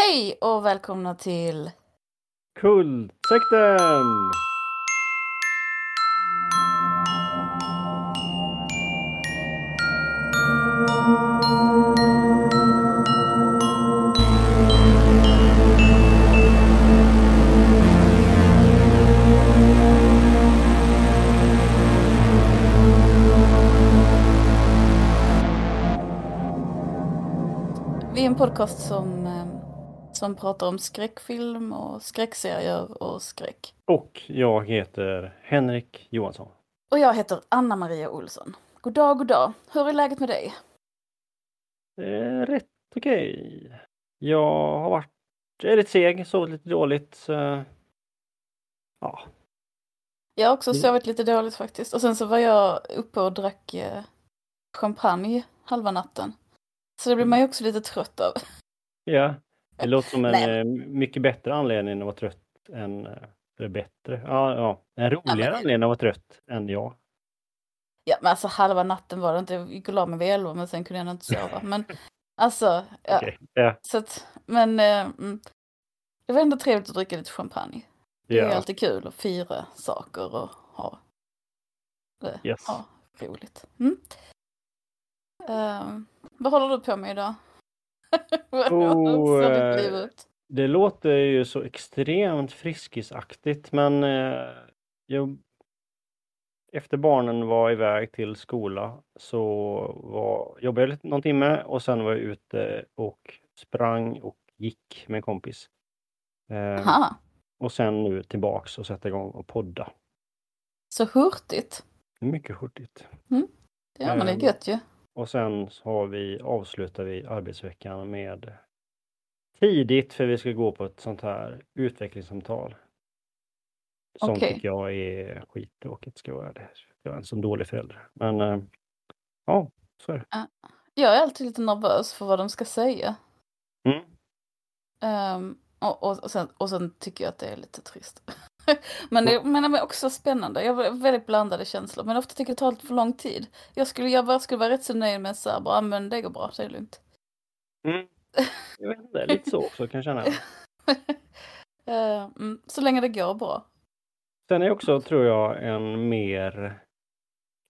Hej och välkomna till Kultsekten! Vi är en podcast som, eh, som pratar om skräckfilm och skräckserier och skräck. Och jag heter Henrik Johansson. Och jag heter Anna-Maria Olsson. God dag, god dag. Hur är läget med dig? Är rätt okej. Jag har varit jag är lite seg, sovit lite dåligt. Så... Ja, Jag har också Mm. sovit lite dåligt faktiskt. Och sen så var jag uppe och drack eh, champagne halva natten. Så det blir man ju också lite trött av. ja. Det låter som en eh, mycket bättre anledning att vara trött än... eh, Eller bättre? Ja, ja. En roligare men- anledning att vara trött än jag. Ja, men alltså halva natten var det inte. Jag gick och la mig vid elva men sen kunde jag inte sova. Men alltså, ja. Okej. Ja. Så att, men eh, mm, det var ändå trevligt att dricka lite champagne. Det är ja. alltid kul att fira saker och ha Yes. ha roligt. Mm. Ehm, vad håller du på med idag? Oh, eh? Det låter ju så extremt friskisaktigt men eh, jag, efter barnen var iväg till skola så var, jobbade jag någon timme och sen var jag ute och sprang och gick med en kompis. Eh, och sen nu tillbaks och sätta igång och podda. så hurtigt. Mycket hurtigt. Ja men det är Ehm. gött ju. Och sen har vi, avslutar vi arbetsveckan med tidigt för vi ska gå på ett sånt här utvecklingssamtal. Som Okej. tycker jag är skittråkigt ska jag vara det. Jag är en sån dålig förälder. Men eh, ja, så är det. Jag är alltid lite nervös för vad de ska säga. Mm. Och, och, och, sen, och sen tycker jag att det är lite trist. men, det, men det är också spännande. Jag har väldigt blandade känslor. Men ofta tycker jag det tar lite för lång tid. Jag skulle, jag bara skulle vara rätt så nöjd med så här, bara, "Ah, men det går bra, det är lugnt. Mm. Jag vet inte, lite så också kan jag känna. Eh, mm, så länge det går bra. Sen är också, tror jag, en mer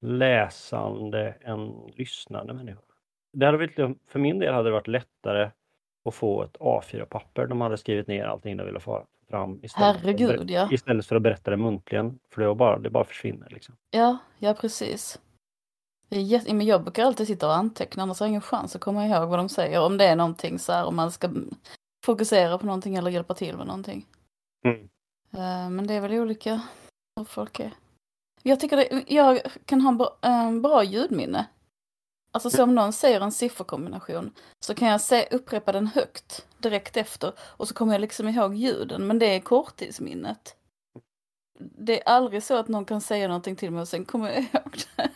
läsande än lyssnande människa. Det hade varit, för min del hade det varit lättare att få ett A4-papper. De hade skrivit ner allting de ville få fram istället, för Herregud, ja. istället för att berätta det muntligen. För det, bara, det bara försvinner. Liksom. Ja, ja precis. Jätte, men jag brukar alltid sitta och anteckna, annars har jag ingen chans att komma ihåg vad de säger. Om det är någonting så här, om man ska fokusera på någonting eller hjälpa till med någonting. Mm. Eh, Men det är väl olika hur folk är. Jag tycker det, jag kan ha en bra, en bra ljudminne. Alltså så om någon säger en sifferkombination så kan jag se, upprepa den högt direkt efter och så kommer jag liksom ihåg ljuden men det är korttidsminnet. Det är aldrig så att någon kan säga någonting till mig och sen kommer jag ihåg det.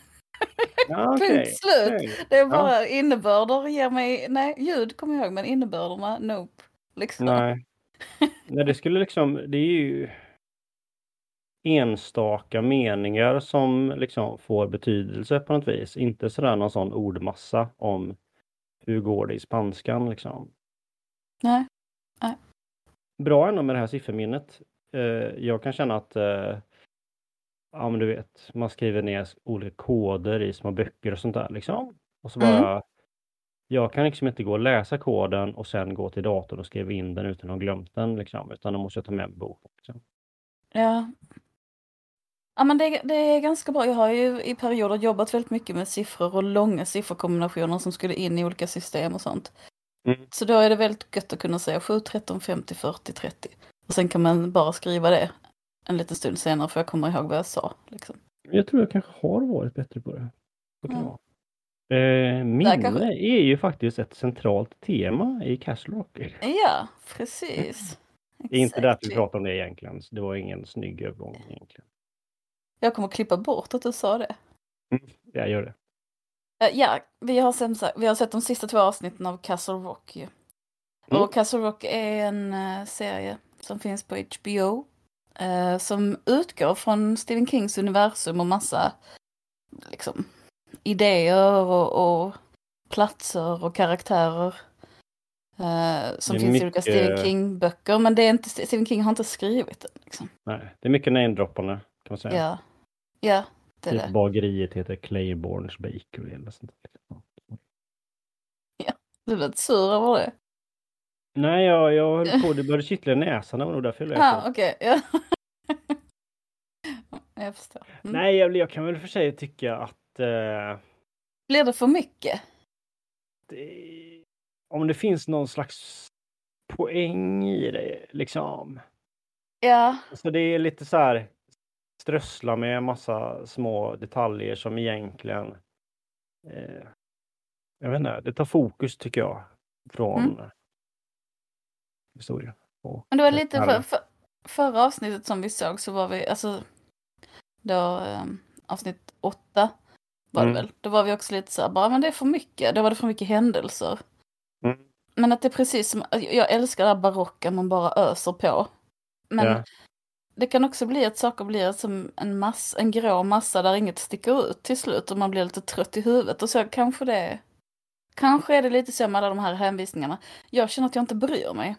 Ja, okej. Punkt slut. Okej. Det är bara innebörder ger mig, nej ljud kommer jag ihåg men innebörderna, nope. Liksom. Nej. Nej, det skulle liksom, det är ju enstaka meningar som liksom får betydelse på något vis. Inte sådär någon sån ordmassa om hur går det i spanskan liksom. Nej. Bra ändå med det här sifferminnet. Eh, jag kan känna att eh, ja men du vet, man skriver ner olika koder i små böcker och sånt där liksom. Och så Mm. bara Jag kan liksom inte gå och läsa koden och sen gå till datorn och skriva in den utan att ha glömt den liksom. Utan då måste jag ta med en bok. Liksom. Ja. Ja men det, det är ganska bra. Jag har ju i perioder jobbat väldigt mycket med siffror och långa sifferkombinationer som skulle in i olika system och sånt. Mm. Så då är det väldigt gött att kunna säga 7, 13, 50, 40, 30. Och sen kan man bara skriva det en liten stund senare för jag kommer ihåg vad jag sa. Liksom. Jag tror jag kanske har varit bättre på det. Kan det Ja. vara. Eh, minne kanske- är ju faktiskt ett centralt tema i Castle Rock. Ja, precis. Det är inte därför vi Exactly. pratar om det egentligen. Det var ingen snygg övergång egentligen. Jag kommer klippa bort att du sa det. Jag gör det. Eh, Ja, vi har, sen, vi har sett de sista två avsnitten av Castle Rock. ju. Mm. Och Castle Rock är en eh, serie som finns på HBO. eh, som utgår från Stephen Kings universum och massa liksom, idéer och, och platser och karaktärer. Eh, som finns i olika mycket- Stephen King-böcker, men det är inte, Stephen King har inte skrivit den. Liksom. Nej, det är mycket namedroppande kan man säga. Ja. Ja, det är Typ det. bageriet heter Claibornes Bakery eller sånt där. Du lät sur över det. Nej, jag, jag höll på, det började kittla i näsan, det var nog därför jag Ja, lät så. okej. Ja. jag förstår. Mm. Nej, jag, jag kan väl för sig tycka att eh, Blir det för mycket? det, om det finns någon slags poäng i det, liksom. Ja, Så det är lite så här strössla med massa små detaljer som egentligen eh, jag vet inte, det tar fokus tycker jag från Mm. historien. Men det var lite för, för, förra avsnittet som vi såg så var vi, alltså då um, avsnitt åtta var Mm. det väl. Då var vi också lite så här, bara men det är för mycket, då var det för mycket händelser. Mm. Men att det är precis som, jag älskar det här barocka man bara öser på. Men Ja. Det kan också bli att saker blir som en, mass, en grå massa där inget sticker ut till slut och man blir lite trött i huvudet och så kanske det Kanske är det lite så med alla de här hänvisningarna. Jag känner att jag inte bryr mig.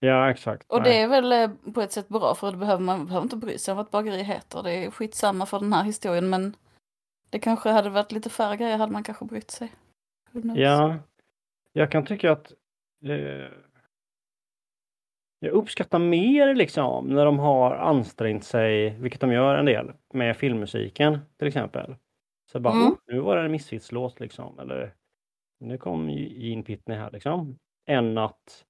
ja, exakt. Och Nej. det är väl eh, på ett sätt bra för det behöver, man behöver inte bry sig om vad ett bageri heter. Det är skitsamma för den här historien men det kanske hade varit lite färre grejer hade man kanske brytt sig. Ja, jag kan tycka att eh, jag uppskattar mer liksom när de har ansträngt sig, vilket de gör en del, med filmmusiken till exempel. Så bara, Mm. oh, nu var det en Misfits-låt liksom, eller nu kom Gene Pitney här liksom. Än att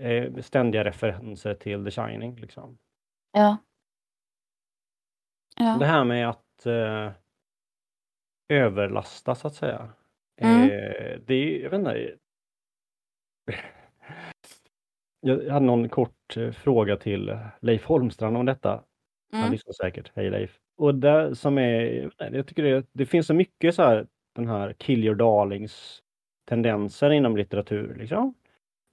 eh, ständiga referenser till The Shining liksom. Ja. Ja. Det här med att eh, överlasta så att säga. Mm. Eh, det är, jag vet inte. Jag hade någon kort eh, fråga till Leif Holmstrand om detta. Han Mm. lyssnar säkert. Hej Leif. Och det som är, jag tycker det, det finns så mycket så här, den här kill your darlings tendenser inom litteratur liksom.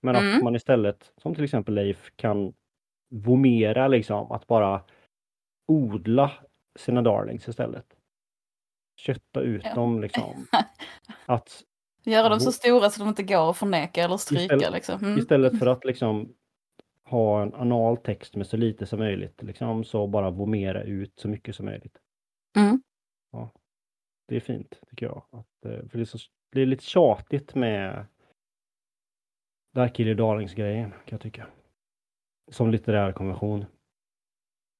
Men att Mm. man istället, som till exempel Leif, kan vomera liksom, att bara odla sina darlings istället. Kötta ut Ja. dem liksom. Att Göra dem så stora så de inte går att förneka eller stryka Istället- liksom. Mm. istället för att liksom ha en anal text med så lite som möjligt, liksom, så bara vomera ut så mycket som möjligt. Mm. Ja, det är fint tycker jag. Att, eh, för det, är så, det är lite tjatigt med Dark Darlings-grejen kan jag tycka. Som litterär konvention.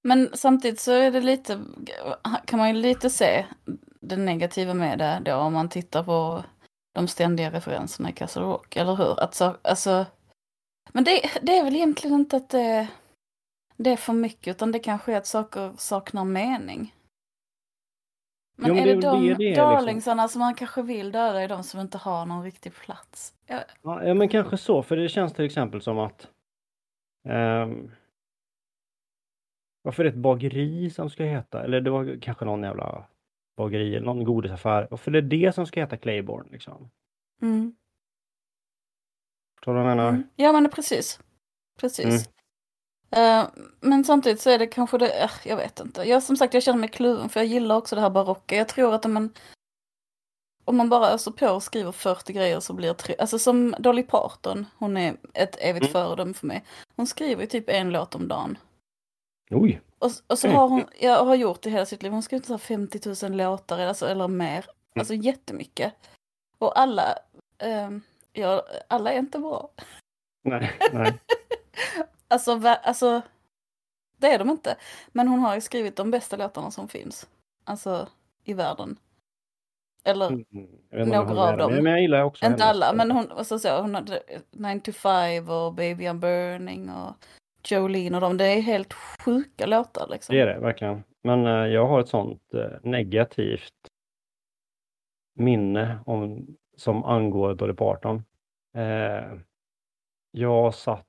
Men samtidigt så är det lite, kan man ju lite se det negativa med det då om man tittar på de ständiga referenserna i Castle Rock, eller hur? Att så, alltså, men det, det är väl egentligen inte att det, det är för mycket, utan det kanske är att saker saknar mening. Men Jo, är det det, de det det liksom. darlingsarna som man kanske vill döda är de som inte har någon riktig plats? Ja, Ja, men kanske så, för det känns till exempel som att ehm, varför är det ett bageri som ska heta, eller det var kanske någon jävla bageri eller någon godisaffär. Varför är det det som ska heta Claiborne liksom? mm. Förstår du vad jag menar? Mm. Ja men precis. Precis. Eh, men samtidigt så är det kanske det, eh, jag vet inte. Jag som sagt jag känner mig kluven för jag gillar också det här barocka. Jag tror att om man om man bara öser på och skriver 40 grejer så blir det, alltså som Dolly Parton, hon är ett evigt Mm. föredöme för mig. Hon skriver ju typ en låt om dagen. Oj! Och, och så Mm. har hon, jag har gjort det hela sitt liv, hon skrivit så här 50 000 låtar alltså, eller mer. Alltså jättemycket. Och alla, ehm, ja, alla är inte bra. Nej, nej. Alltså, va- alltså, det är de inte. Men hon har ju skrivit de bästa låtarna som finns. Alltså, i världen. Eller, Mm, Några av dem. Men jag gillar också inte hennes- alla, men hon, alltså så, hon hade 9 to 5 och Baby I'm burning och Jolene och dem. Det är helt sjuka låtar liksom. Det är det, verkligen. Men eh, jag har ett sånt eh, negativt minne om, som angår Dolly Parton. Eh, jag satt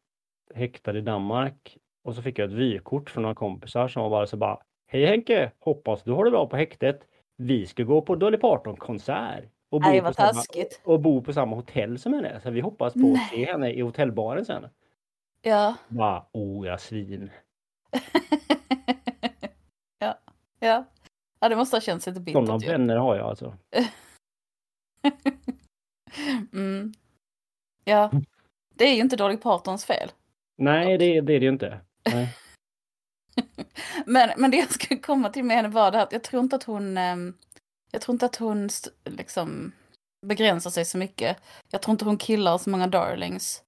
häktad i Danmark och så fick jag ett vykort från några kompisar som var bara så bara Hej Henke! Hoppas du har det bra på häktet. Vi ska gå på Dolly Parton-konsert. Och bo, Nej, på samma, och bo på samma hotell som henne. Så vi hoppas på Nej. att se henne i hotellbaren sen. Ja. Bara, oh ja svin. ja. Ja. Ja, det måste ha känts lite Sådana bittert ju. vänner har jag alltså. Mm. Ja. Det är ju inte Dolly Partons fel. Nej, det, det är det ju inte. Men, men det jag skulle komma till med henne var det att jag tror inte att hon, ehm, jag tror inte att hon liksom begränsar sig så mycket. Jag tror inte hon killar så många darlings.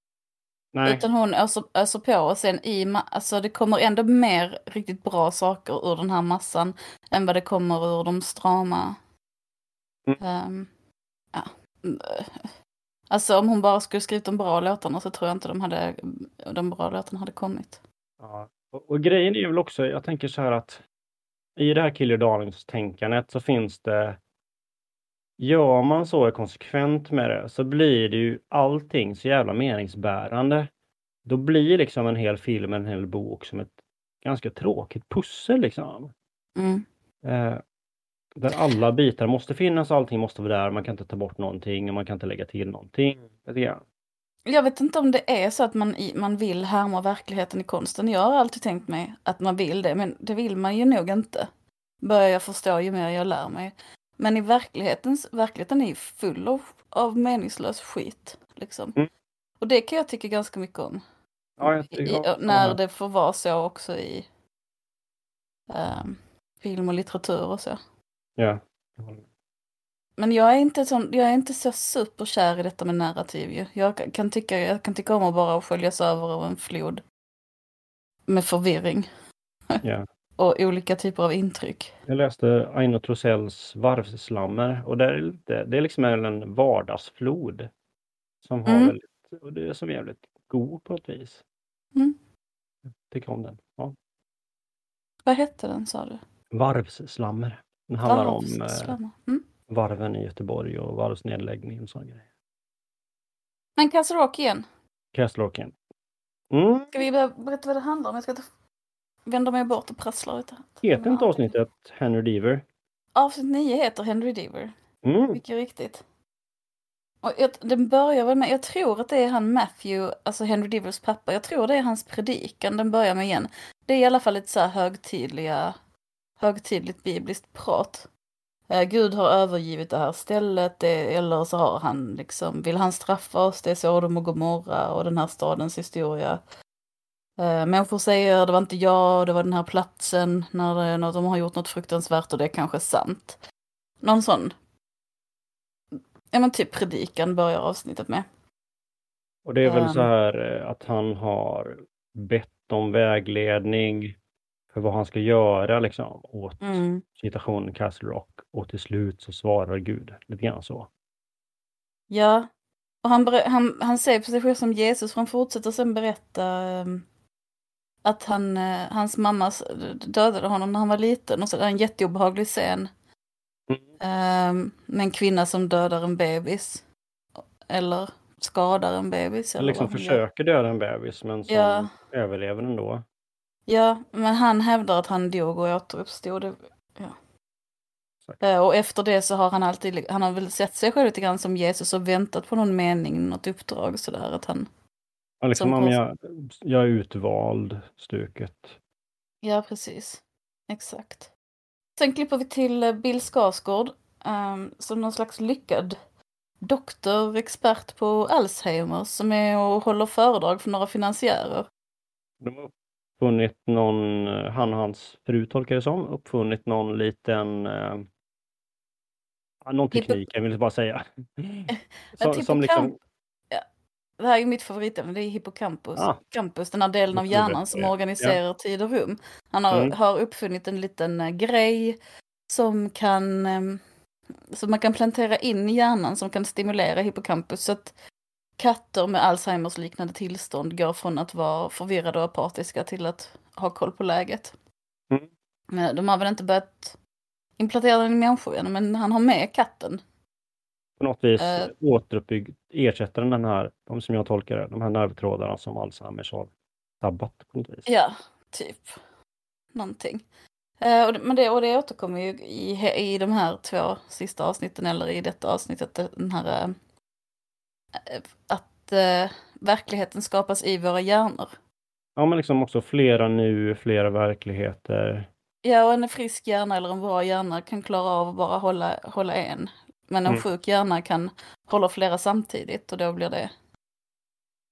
Nej. Utan hon öser, öser på och sen i, alltså det kommer ändå mer riktigt bra saker ur den här massan än vad det kommer ur de strama. Mm. ehm, ja. Alltså om hon bara skulle skrivit de bra låtarna så tror jag inte de, hade, de bra låtarna hade kommit. Ja. Och, och grejen är väl också, jag tänker så här att i det här Kill Your Darlings-tänkandet så finns det Gör man så är konsekvent med det så blir det ju allting så jävla meningsbärande. Då blir liksom en hel film, en hel bok som ett ganska tråkigt pussel liksom. Mm. Eh, där alla bitar måste finnas, allting måste vara där, man kan inte ta bort någonting och man kan inte lägga till någonting. Lite. Jag vet inte om det är så att man, man vill härma verkligheten i konsten. Jag har alltid tänkt mig att man vill det, men det vill man ju nog inte. Börjar jag förstå ju mer jag lär mig. Men i verkligheten, verkligheten är ju full av, av meningslös skit. Liksom. Mm. Och det kan jag tycka ganska mycket om. Ja, I, när det får vara så också i ehm, film och litteratur och så. Ja. Men jag är inte, sån, jag är inte så superkär i detta med narrativ ju. Jag kan tycka, jag kan tycka om att bara sköljas över av en flod. Med förvirring. Ja. Och olika typer av intryck. Jag läste Aino Trosells Varvslammer och det är, lite, det är liksom en vardagsflod. Som har Mm. väldigt, och det är som jävligt god på ett vis. Mm. Jag tycker om den. Ja. Vad hette den sa du? Varvsslammer. Den handlar om eh. Mm. varven i Göteborg och varvsnedläggning och sådana grejer. Men Castle Rock igen. Castle Rock igen. Mm. Ska vi berätta vad det handlar om? Jag ska ta... vända mig bort och prassla lite. Heter inte avsnittet Henry Deaver? Avsnitt 9 heter Henry Deaver. Mm. Mycket riktigt. Och jag, den börjar väl med, jag tror att det är han Matthew, alltså Henry Devers pappa, jag tror det är hans predikan den börjar med igen. Det är i alla fall lite så här högtidliga, högtidligt bibliskt prat. Eh, Gud har övergivit det här stället, det, eller så har han liksom, vill han straffa oss, det är Sodom och Gomorra och den här stadens historia. Eh, människor säger det var inte jag, det var den här platsen, när, det, när de har gjort något fruktansvärt och det är kanske sant. Någon sån Ja men typ predikan börjar avsnittet med. Och det är väl Ehm. så här eh, att han har bett om vägledning för vad han ska göra liksom åt Mm. citationen Castle Rock och till slut så svarar Gud lite grann så. Ja. Och han, han, han ser på sig själv som Jesus för han fortsätter sen berätta ehm, att han, eh, hans mamma dödade honom när han var liten och så är det en jätteobehaglig scen. ehm, med en kvinna som dödar en bebis. Eller skadar en bebis. Eller liksom försöker döda en bebis men som Ja. överlever ändå. Ja, men han hävdar att han dog och återuppstod. Det- Ja. Exakt. Eh, Och efter det så har han alltid, han har väl sett sig själv lite grann som Jesus och väntat på någon mening, något uppdrag sådär. Att han, Ja, liksom, Som om jag, jag är utvald, stuket. ja precis, exakt. Sen klipper vi till eh, Bill Skarsgård ehm, som någon slags lyckad doktor, expert på Alzheimers som är och håller föredrag för några finansiärer. De har uppfunnit någon, eh, han och hans fru tolkar det som, uppfunnit någon liten ja, någon Hippo- teknik, jag vill bara säga. Som, som liksom, Det här är mitt favoritämne, det är hippocampus. Ah. Campus, den här delen av hjärnan som ja. organiserar tid och rum. Han har, Mm. har uppfunnit en liten eh, grej som kan ehm, som man kan plantera in i hjärnan som kan stimulera hippocampus. Så att katter med Alzheimers liknande tillstånd går från att vara förvirrade och apatiska till att ha koll på läget. Mm. De har väl inte börjat implantera den i människor än, men han har med katten. På något vis Eh. återuppbyggd, ersätter den här, de som jag tolkar det, de här nervtrådarna som Alzheimers har tabbat på något vis. Ja, typ. Någonting. Eh, och, det, men det, och det återkommer ju i, i de här två sista avsnitten eller i detta avsnittet. Den här, eh, att eh, verkligheten skapas i våra hjärnor. Ja, men liksom också flera nu, flera verkligheter. Ja, och en frisk hjärna eller en bra hjärna kan klara av att bara hålla, hålla en. Men en Mm. sjuk hjärna kan hålla flera samtidigt och då blir det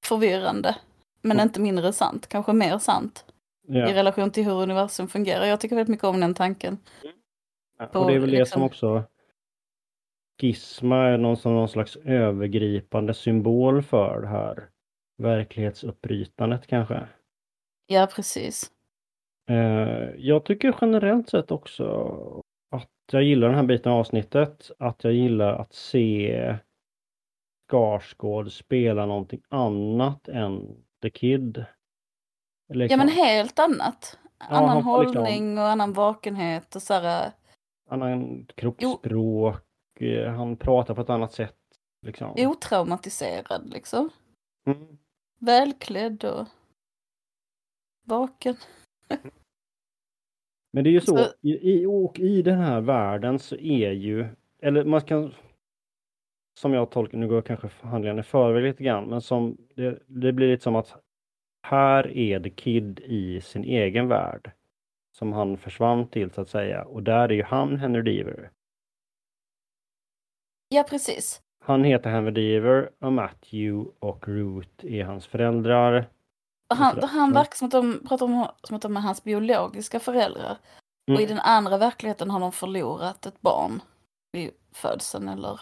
förvirrande. Men Mm. inte mindre sant, kanske mer sant. I Ja. relation till hur universum fungerar. Jag tycker väldigt mycket om den tanken. Ja, Och det är väl det liksom- som också Gizma är någon, någon slags övergripande symbol för det här verklighetsuppbrytandet kanske. Ja, precis. Eh, jag tycker generellt sett också att jag gillar den här biten av avsnittet. Att jag gillar att se Skarsgård spela någonting annat än The Kid. Ja, Liksom, men helt annat. Annan får liksom- hållning och annan vakenhet och så här. annan kroppsspråk. eh, Han pratar på ett annat sätt. Liksom. otraumatiserad liksom. Mm. Välklädd och vaken. Men det är ju så, Så- i, i, och i den här världen så är ju, eller man kan, som jag tolkar, nu går jag kanske handlingen i förväg lite grann, men som, det, det blir lite som att här är The Kid i sin egen värld. Som han försvann till så att säga, och där är ju han Henry Deaver. Ja, precis. Han heter Henry Deaver och Matthew och Ruth är hans föräldrar. Han, han verkar som att de pratar om som att de är hans biologiska föräldrar. Mm. Och i den andra verkligheten har de förlorat ett barn vid födseln eller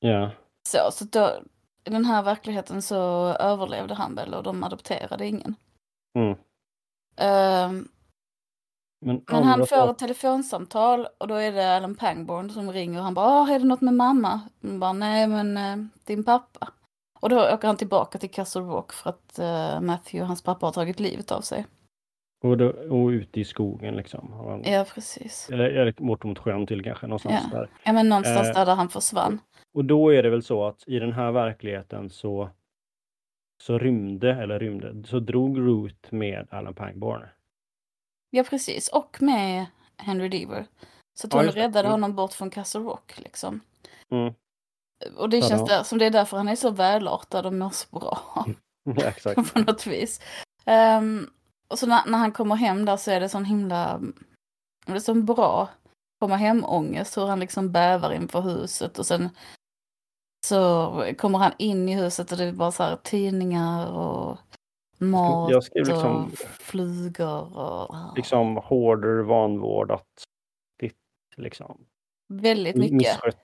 Ja, så. Så då, i den här verkligheten så överlevde han väl och de adopterade ingen. mm. Ehm, Men, men han får ett telefonsamtal och då är det Alan Pangborn som ringer och han bara "Ah, är det något med mamma?” och bara “Nej men eh, din pappa”. Och då åker han tillbaka till Castle Rock för att eh, Matthew, hans pappa, har tagit livet av sig. och, då, och ute i skogen liksom. Han- Ja, precis. Eller, eller bort mot sjön till kanske, någonstans Ja. där. Ja, men någonstans Eh, där, han försvann. Och då är det väl så att i den här verkligheten så så rymde, eller rymde, så drog Ruth med Alan Pangborn. Ja, precis. Och med Henry Deaver. Så att Ja, hon det. räddade Mm. honom bort från Castle Rock liksom. Mm. Och det känns där, som det är därför han är så välartad och mår så bra. Ja, exakt. på något vis. Ehm, och så när, när han kommer hem där så är det sån himla, det är så bra komma hem-ångest, hur han liksom bävar inför huset och sen så kommer han in i huset och det är bara så här tidningar och mat Jag skrev liksom- och flugor och Liksom hårder, vanvårdat, liksom. väldigt mycket. Misskött.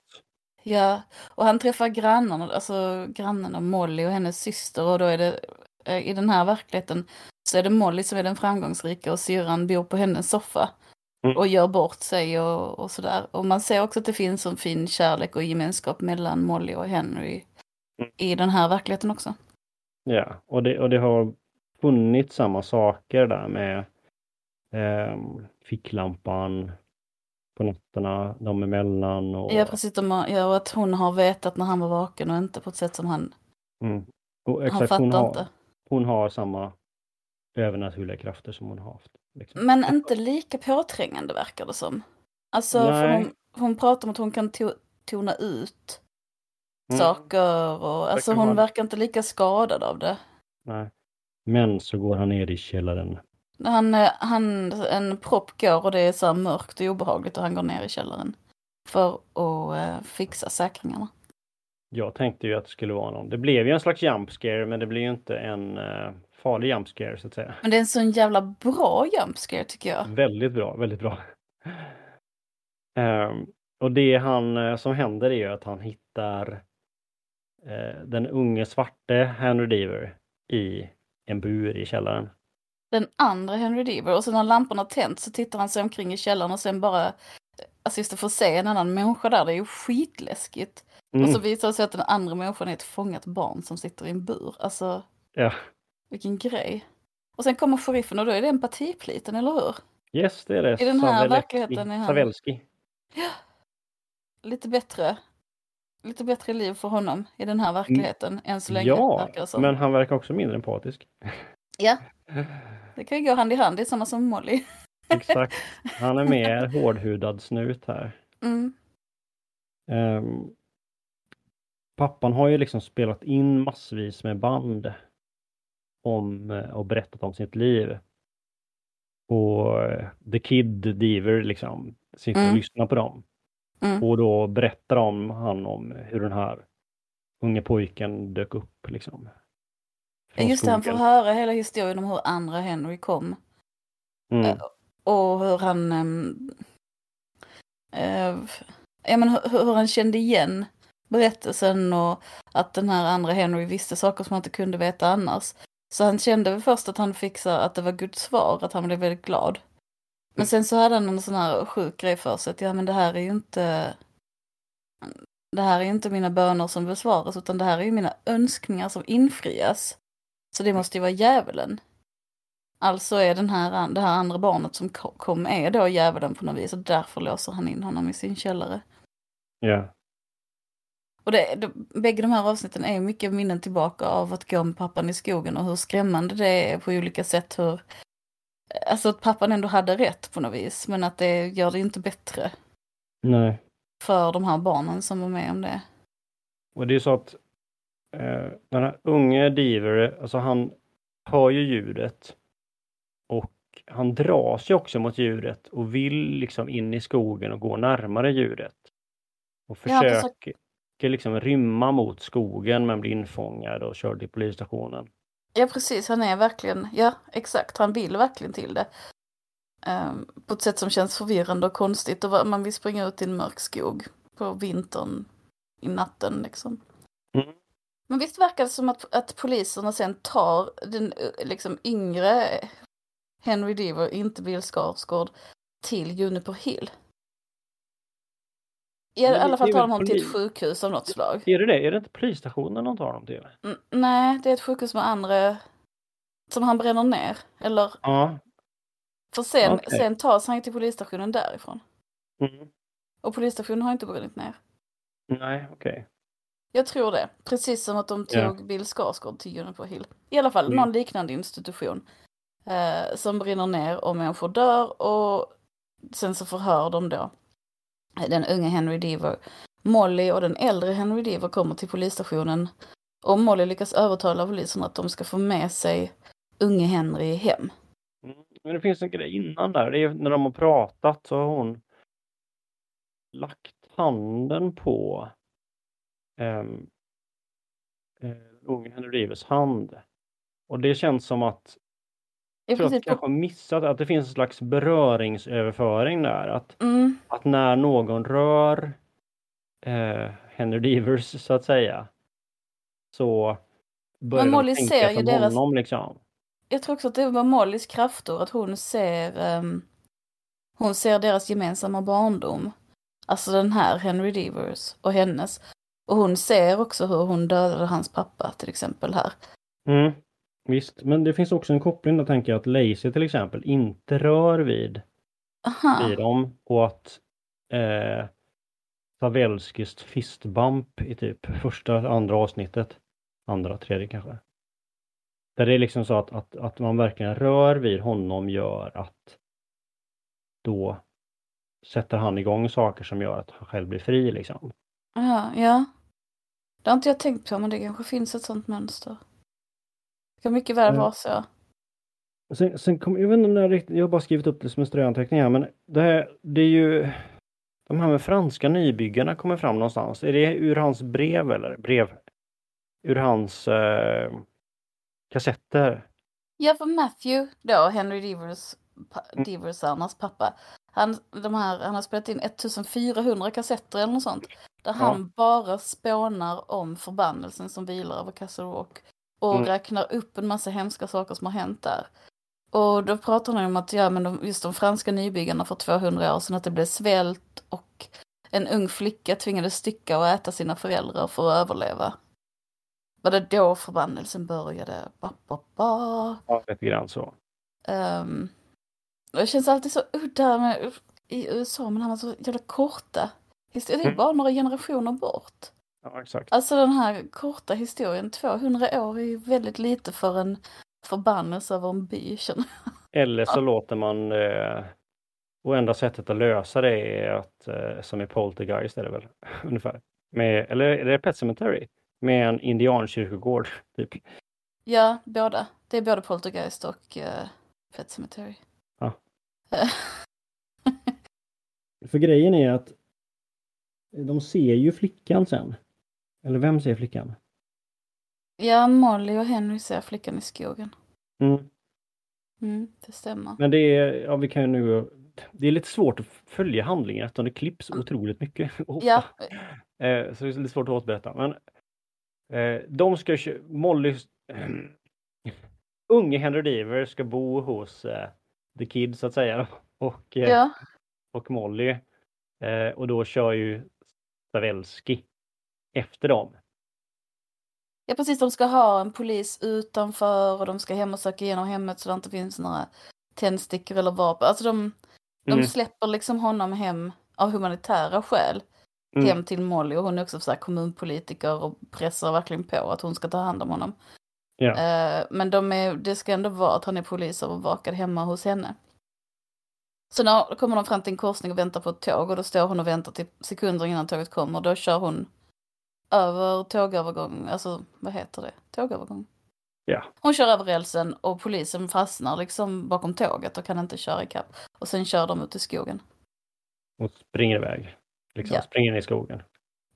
Ja, och han träffar grannarna, alltså grannarna Molly och hennes syster och då är det eh, i den här verkligheten så är det Molly som är den framgångsrika och syrran bor på hennes soffa Mm. och gör bort sig och, och sådär. Och man ser också att det finns en fin kärlek och gemenskap mellan Molly och Henry Mm. i den här verkligheten också. Ja, och det, och det har funnits samma saker där med ehm, ficklampan på nätterna, de emellan och, Ja, precis. De har, ja, och att hon har vetat när han var vaken och inte på ett sätt som han, mm. och han exakt, fattar hon, har, inte. hon har samma övernaturliga krafter som hon har haft. Liksom. Men inte lika påträngande verkar det som. Alltså, för hon, hon pratar om att hon kan to tona ut Mm. saker och alltså hon vara- verkar inte lika skadad av det. Nej. Men så går han ner i källaren. Han, eh, han, en propp går och det är så här mörkt och obehagligt och han går ner i källaren. För att eh, fixa säkringarna. Jag tänkte ju att det skulle vara någon. Det blev ju en slags jump scare, men det blir ju inte en eh, farlig jump scare så att säga. Men det är en sån jävla bra jump scare tycker jag. Väldigt bra, väldigt bra. Ehm, och det han som händer är ju att han hittar den unge svarte Henry Deaver i en bur i källaren. Den andra Henry Deaver och sen när lamporna tänt så tittar han sig omkring i källaren och sen bara Alltså just att få se en annan människa där, det är ju skitläskigt. Mm, Och så visar det sig att den andra människan är ett fångat barn som sitter i en bur. Alltså, ja. vilken grej. Och sen kommer sheriffen och då är det empatipliten, eller hur? Yes, det är det. I den här Savelski. verkligheten är han- Savelski. Lite bättre. Lite bättre liv för honom i den här verkligheten än så länge. Ja, men han verkar också mindre empatisk. Ja, det kan ju gå hand i hand, det är samma som Molly. Exakt. Han är mer hårdhudad snut här. Mm. Ehm, pappan har ju liksom spelat in massvis med band om eh, och berättat om sitt liv. Och eh, The Kid Deaver liksom sitter och Mm. lyssnar på dem. Mm. Och då berättar om han om hur den här unge pojken dök upp liksom. Just det, han får höra hela historien om hur andra Henry kom. Mm. Och hur han... eh, ja, men hur, hur han kände igen berättelsen och att den här andra Henry visste saker som han inte kunde veta annars. Så han kände väl först att han fick så, att det var Guds svar, att han blev väldigt glad. Men sen så hade han en sån här sjuk grej för sig att ja men det här är ju inte... Det här är inte mina böner som besvaras utan det här är ju mina önskningar som infrias. Så det måste ju vara djävulen. Alltså är den här, det här andra barnet som ko- kom är då djävulen på något vis och därför låser han in honom i sin källare. Ja. Och det, det, bägge de här avsnitten är mycket minnen tillbaka av att gå med pappan i skogen och hur skrämmande det är på olika sätt. Hur, alltså att pappan ändå hade rätt på något vis men att det gör det inte bättre Nej. för de här barnen som var med om det. Och det är så att eh, den här unge Diver, alltså han hör ju ljudet och han dras ju också mot ljudet och vill liksom in i skogen och gå närmare ljudet. Och Ja, försöker försöker- liksom rymma mot skogen men blir infångad och körd till polisstationen. Ja precis, han är verkligen, ja exakt, han vill verkligen till det. Ehm, på ett sätt som känns förvirrande och konstigt och man vill springa ut i en mörk skog på vintern i natten liksom. Men visst verkar det som att, att poliserna sen tar den eh, liksom yngre Henry Deaver, inte Bill Skarsgård, till Juniper Hill. I Men alla fall tar de honom till ett sjukhus av något slag. Är det det? Är det inte polisstationen de tar dem till? Mm, nej, det är ett sjukhus med andra som han bränner ner. Eller Ja. För sen, Okej. sen tas han till polisstationen därifrån. Mm. Och polisstationen har inte brunnit ner. Nej, okej. Jag tror det. Precis som att de tog Ja. Bill Skarsgård till Juniper Hill. I alla fall Mm. någon liknande institution. Eh, som brinner ner och människor dör och sen så förhör de då den unge Henry Deaver. Molly och den äldre Henry Deaver kommer till polisstationen. Och Molly lyckas övertala polisen att de ska få med sig unge Henry hem. Mm. Men det finns en grej innan där. Det är när de har pratat så har hon lagt handen på um, unge Henry Rivers hand. Och det känns som att jag tror att kanske har missat att det finns en slags beröringsöverföring där. Att, mm, att när någon rör eh, Henry Rivers så att säga så börjar Men de Molly tänka ser ju deras- honom liksom. jag tror också att det var Mollys krafter, att hon ser, ehm, hon ser deras gemensamma barndom. Alltså den här Henry Devers och hennes. Och hon ser också hur hon dödade hans pappa till exempel här. Mm, visst, men det finns också en koppling där tänker jag att Lacey till exempel inte rör vid, Aha. vid dem och att eh, Savelskis fistbump i typ första, andra avsnittet, andra, tredje kanske. Där det är liksom så att, att, att man verkligen rör vid honom gör att då sätter han igång saker som gör att han själv blir fri liksom. Aha, ja. Det har inte jag tänkt på men det kanske finns ett sånt mönster. Det kan mycket väl Ja. vara så. Sen, sen kom, jag vet inte om det är riktigt, jag har bara skrivit upp det som en ströanteckning här, men det, här, det är ju de här med franska nybyggarna kommer fram någonstans. Är det ur hans brev eller brev? Ur hans eh, kassetter? Ja, för Matthew då, Henry Devers, pa, Mm. Deversarnas pappa. Han, de här, han har spelat in 1400 kassetter eller något sånt. Där han bara spånar om förbannelsen som vilar över Castle Rock. Och Mm. räknar upp en massa hemska saker som har hänt där. Och då pratar han om att ja, men de, just de franska nybyggarna för 200 år sedan, att det blev svält och en ung flicka tvingades stycka och äta sina föräldrar för att överleva. Var det då förbannelsen började? Ba, ba, ba. Ja, lite grann så. Um, det känns alltid så udda med, i USA, men han har så jävla korta Det är Mm. bara några generationer bort. Ja, exakt. Alltså den här korta historien, 200 år är ju väldigt lite för en förbannelse över en by. känner jag. Eller så låter man eh, och enda sättet att lösa det är att, eh, som i Poltergeist är det väl, ungefär. Med, eller är det Pet Cemetery? Med en indiankyrkogård, typ. Ja, båda. Det är både Poltergeist och uh, Pet Cemetery. Ja. Eh, För grejen är att de ser ju flickan sen. Eller vem ser flickan? Ja, Molly och Henry ser flickan i skogen. Mm. Mm, det stämmer. Men det är, ja vi kan ju nu, det är lite svårt att följa handlingen eftersom det klipps otroligt mycket. Ja, Eh, så det är lite svårt att återberätta. Men eh, de ska, Molly, unge Henry Deaver ska bo hos eh, The Kid så att säga. Och, ja, och Molly. Och då kör ju Stavelski efter dem. ja, precis. De ska ha en polis utanför och de ska hem och söka igenom hemmet så det inte finns några tändstickor eller vapen. Alltså de, de Mm. släpper liksom honom hem av humanitära skäl. Mm. Hem till Molly och hon är också så här kommunpolitiker och pressar verkligen på att hon ska ta hand om honom. Ja. Eh, men de är, det ska ändå vara att han är polisövervakad hemma hos henne. Så när kommer de fram till en korsning och väntar på ett tåg och då står hon och väntar till sekunder innan tåget kommer. Då kör hon över tågövergång, alltså vad heter det? Tågövergång? Ja. Hon kör över rälsen och polisen fastnar liksom bakom tåget och kan inte köra ikapp. Och sen kör de ut i skogen. Och springer iväg. Liksom, Ja. springer in i skogen.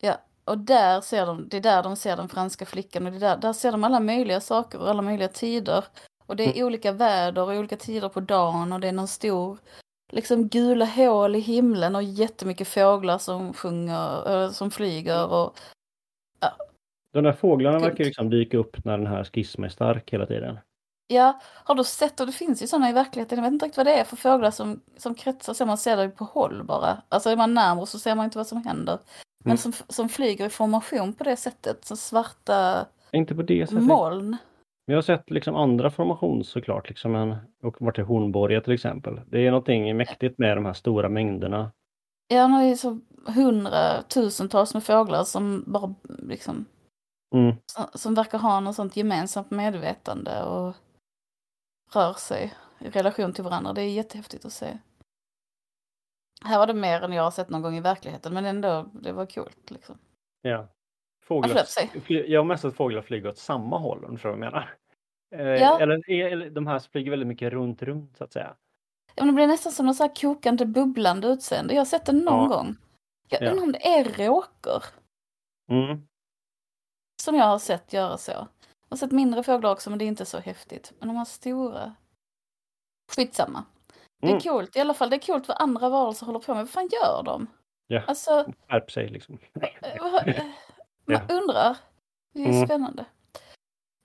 Ja, och där ser de, det är där de ser den franska flickan och det är där, där ser de alla möjliga saker och alla möjliga tider. Och det är olika väder och olika tider på dagen och det är någon stor, liksom gula hål i himlen och jättemycket fåglar som sjunger, som flyger och De där fåglarna Coolt. verkar liksom dyka upp när den här skissen är stark hela tiden. ja, har du sett, och det finns ju sådana i verkligheten, jag vet inte riktigt vad det är för fåglar som, som kretsar, så man ser det på håll bara. Alltså är man närmare så ser man inte vad som händer. Men Mm. som, som flyger i formation på det sättet, så svarta Inte på det sättet. moln. Jag har sett liksom andra formation såklart, liksom en, och varit i Hornborga till exempel. Det är någonting mäktigt med de här stora mängderna. Ja, har ju så hundratusentals med fåglar som bara liksom, Mm. som, som verkar ha något sånt gemensamt medvetande och rör sig i relation till varandra. Det är jättehäftigt att se. Här var det mer än jag har sett någon gång i verkligheten, men ändå, det var coolt liksom. Ja. Ja, Fåglar, fly- jag har mest sett fåglar flyga åt samma håll, om du förstår vad jag menar. Eh, Ja. eller, eller de här flyger väldigt mycket runt, runt så att säga. Ja, men det blir nästan som något så här kokande, bubblande utseende. Jag har sett det någon Ja. gång. Jag Ja. undrar om det är råkor Mm. som jag har sett göra så. Jag har sett mindre fåglar också, men det är inte så häftigt. Men de här stora... Skitsamma. Det är Mm. coolt. I alla fall, det är coolt vad andra varelser håller på med. Vad fan gör de? Ja. Alltså, Skärp sig liksom. man Ja. undrar. Det är Mm. spännande.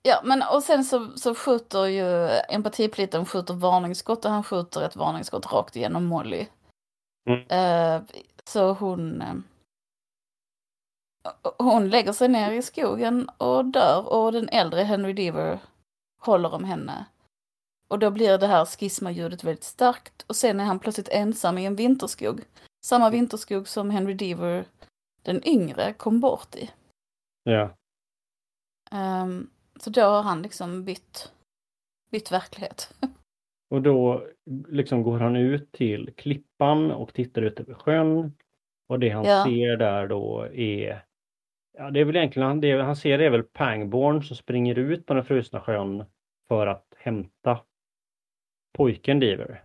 Ja, men och sen så, så skjuter ju empatipliten skjuter varningsskott och han skjuter ett varningsskott rakt igenom Molly. Mm. Eh, så hon... Eh, hon lägger sig ner i skogen och dör och den äldre Henry Deaver håller om henne. Och då blir det här skismaljudet väldigt starkt och sen är han plötsligt ensam i en vinterskog. Samma vinterskog som Henry Deaver, den yngre, kom bort i. Ja. Ehm, så då har han liksom bytt, bytt verklighet. Och då liksom går han ut till klippan och tittar ut över sjön. Och det han Ja. ser där då är Ja, det är väl egentligen det han ser är väl Pangborn som springer ut på den frusna sjön för att hämta pojken Deaver.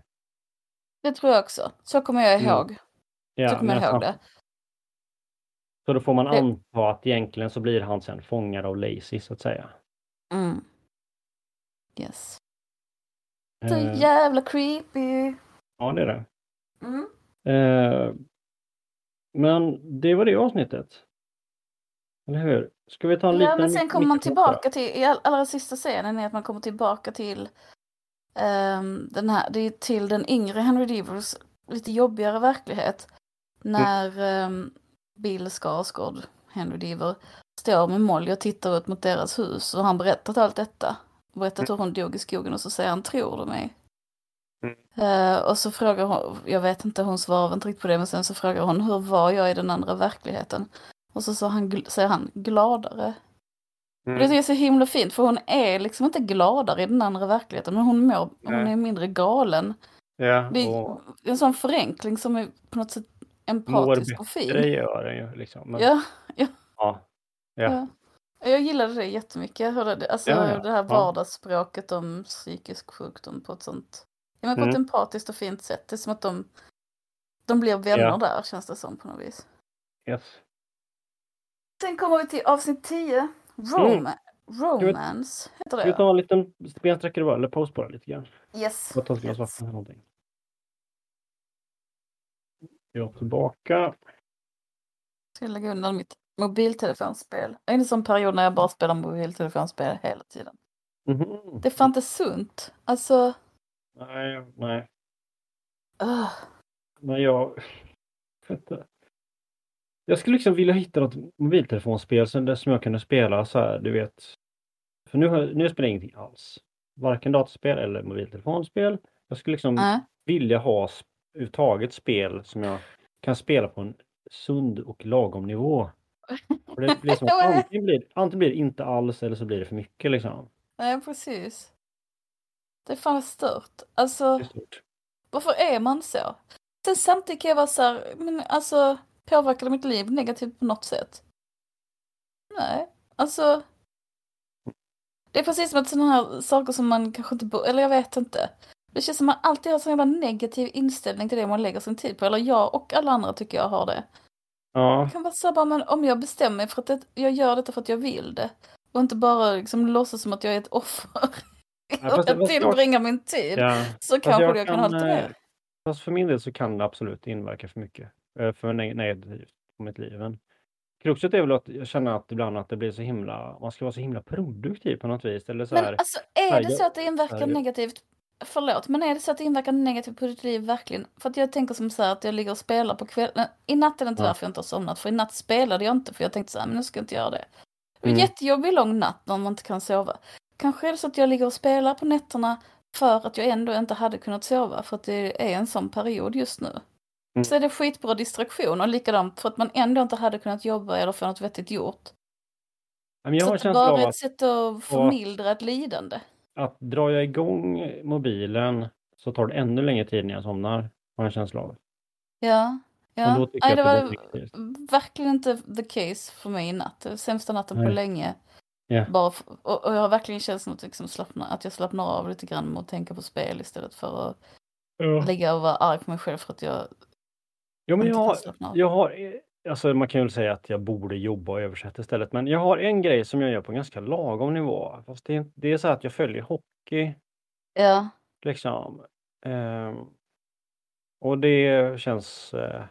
Det tror jag också. Så kommer jag Mm. ihåg. Ja, så kommer jag ihåg han- det. Så då får man Det- anta att egentligen så blir han sen fångad av Lacey så att säga. Mm. Yes. Så Eh, jävla creepy. ja, det är det. Mm. Eh, men det var det avsnittet. Eller hur? Ska vi ta en Ja, liten... men sen kommer man tillbaka till, i all, allra sista scenen är att man kommer tillbaka till ehm, den här, det är till den yngre Henry Devers lite jobbigare verklighet. När ehm, Bill Skarsgård, Henry Deaver, står med Molly och tittar ut mot deras hus och han berättat allt detta. Berättat hur hon dog i skogen och så säger han, tror du mig? Mm. Eh, och så frågar hon, jag vet inte, hon svarar inte riktigt på det, men sen så frågar hon, hur var jag i den andra verkligheten? Och så sa han, säger han, gladare. Och det Mm. tycker jag är så himla fint för hon är liksom inte gladare i den andra verkligheten men hon, mår, hon är mindre galen. Ja, Det och är en sån förenkling som är på något sätt mår empatisk och fin. det gör den ju liksom. Men, Ja, ja. ja. Ja. Jag gillade det jättemycket. Det, alltså Ja, ja. det här Ja. vardagsspråket om psykisk sjukdom på ett sånt ja, men på ett Mm. empatiskt och fint sätt. Det är som att de, de blir vänner Ja. där känns det som på något vis. Yes. Sen kommer vi till avsnitt 10. Rome. Romance, heter Ska vi det? ta en liten bensträckare bara, eller paus på det lite grann? Yes. Jag någonting. Jag tillbaka. Ska lägga undan mitt mobiltelefonspel. Jag är en sån period när jag bara spelar mobiltelefonspel hela tiden. Mhm. Det är fan inte sunt. Alltså, Nej, nej. uh, Men jag... Jag skulle liksom vilja hitta något mobiltelefonspel som, det- jag kunde spela så här, du vet. För nu, har- nu spelar jag ingenting alls. Varken datorspel eller mobiltelefonspel. Jag skulle liksom nej. vilja ha överhuvudtaget spel som jag kan spela på en sund och lagom nivå. För det blir som, att antingen, blir, antingen blir det inte alls eller så blir det för mycket liksom. Nej, precis. Det är fan stört. Alltså, är stort. varför är man så? Sen samtidigt kan jag vara så här, men alltså, påverkar det mitt liv negativt på något sätt? Nej, alltså. Det är precis som att sådana här saker som man kanske inte bor, eller jag vet inte. Det känns som att man alltid har sån jävla negativ inställning till det man lägger sin tid på. Eller jag och alla andra tycker jag har det. Ja, Det kan vara så här bara, men om jag bestämmer mig för att det, jag gör detta för att jag vill det. Och inte bara liksom låtsas som att jag är ett offer. fast- och jag jag- tillbringar min tid. ja. Så kanske jag jag kan, kan, lite eh. Fast för min del så kan det absolut inverka för mycket. eh, För neg- negativt på mitt liv. Men kruxet är väl att jag känner att ibland att det blir så himla, man ska vara så himla produktiv på något vis. Eller så Men här, alltså är det jag- så att det inverkar jag- negativt? Förlåt, men är det så att det inverkar negativt på ditt liv verkligen? För att jag tänker som så här att jag ligger och spelar på kvällen. I natt är det inte Ja. därför jag inte har somnat. För i natt spelade jag inte för jag tänkte så här, men nu ska jag inte göra det. Mm. jättejobbig lång natt när man inte kan sova. Kanske är det så att jag ligger och spelar på nätterna för att jag ändå inte hade kunnat sova för att det är en sån period just nu. Mm. Så är det skitbra distraktion och likadant för att man ändå inte hade kunnat jobba eller få något vettigt gjort. men jag så har det bara ett sätt att förmildra ett lidande. Att drar jag igång mobilen så tar det ännu längre tid när jag somnar. Har jag en känsla av. Ja. Och ja. då Nej, det var det negativt. verkligen inte the case för mig i natt. Var sämsta natten på Nej. länge. Ja. Bara f- och, och jag har verkligen känt att, liksom slappna, att jag slappnar av lite grann med att tänka på spel istället för att Ja. ligga och vara arg på mig själv för att jag Jo, men jag har, jag har, alltså man kan väl säga att jag borde jobba och översätta istället. Men jag har en grej som jag gör på en ganska lagom nivå. Fast det, är- det är så att jag följer hockey. Ja, Liksom. Ehm, och det känns... Eh,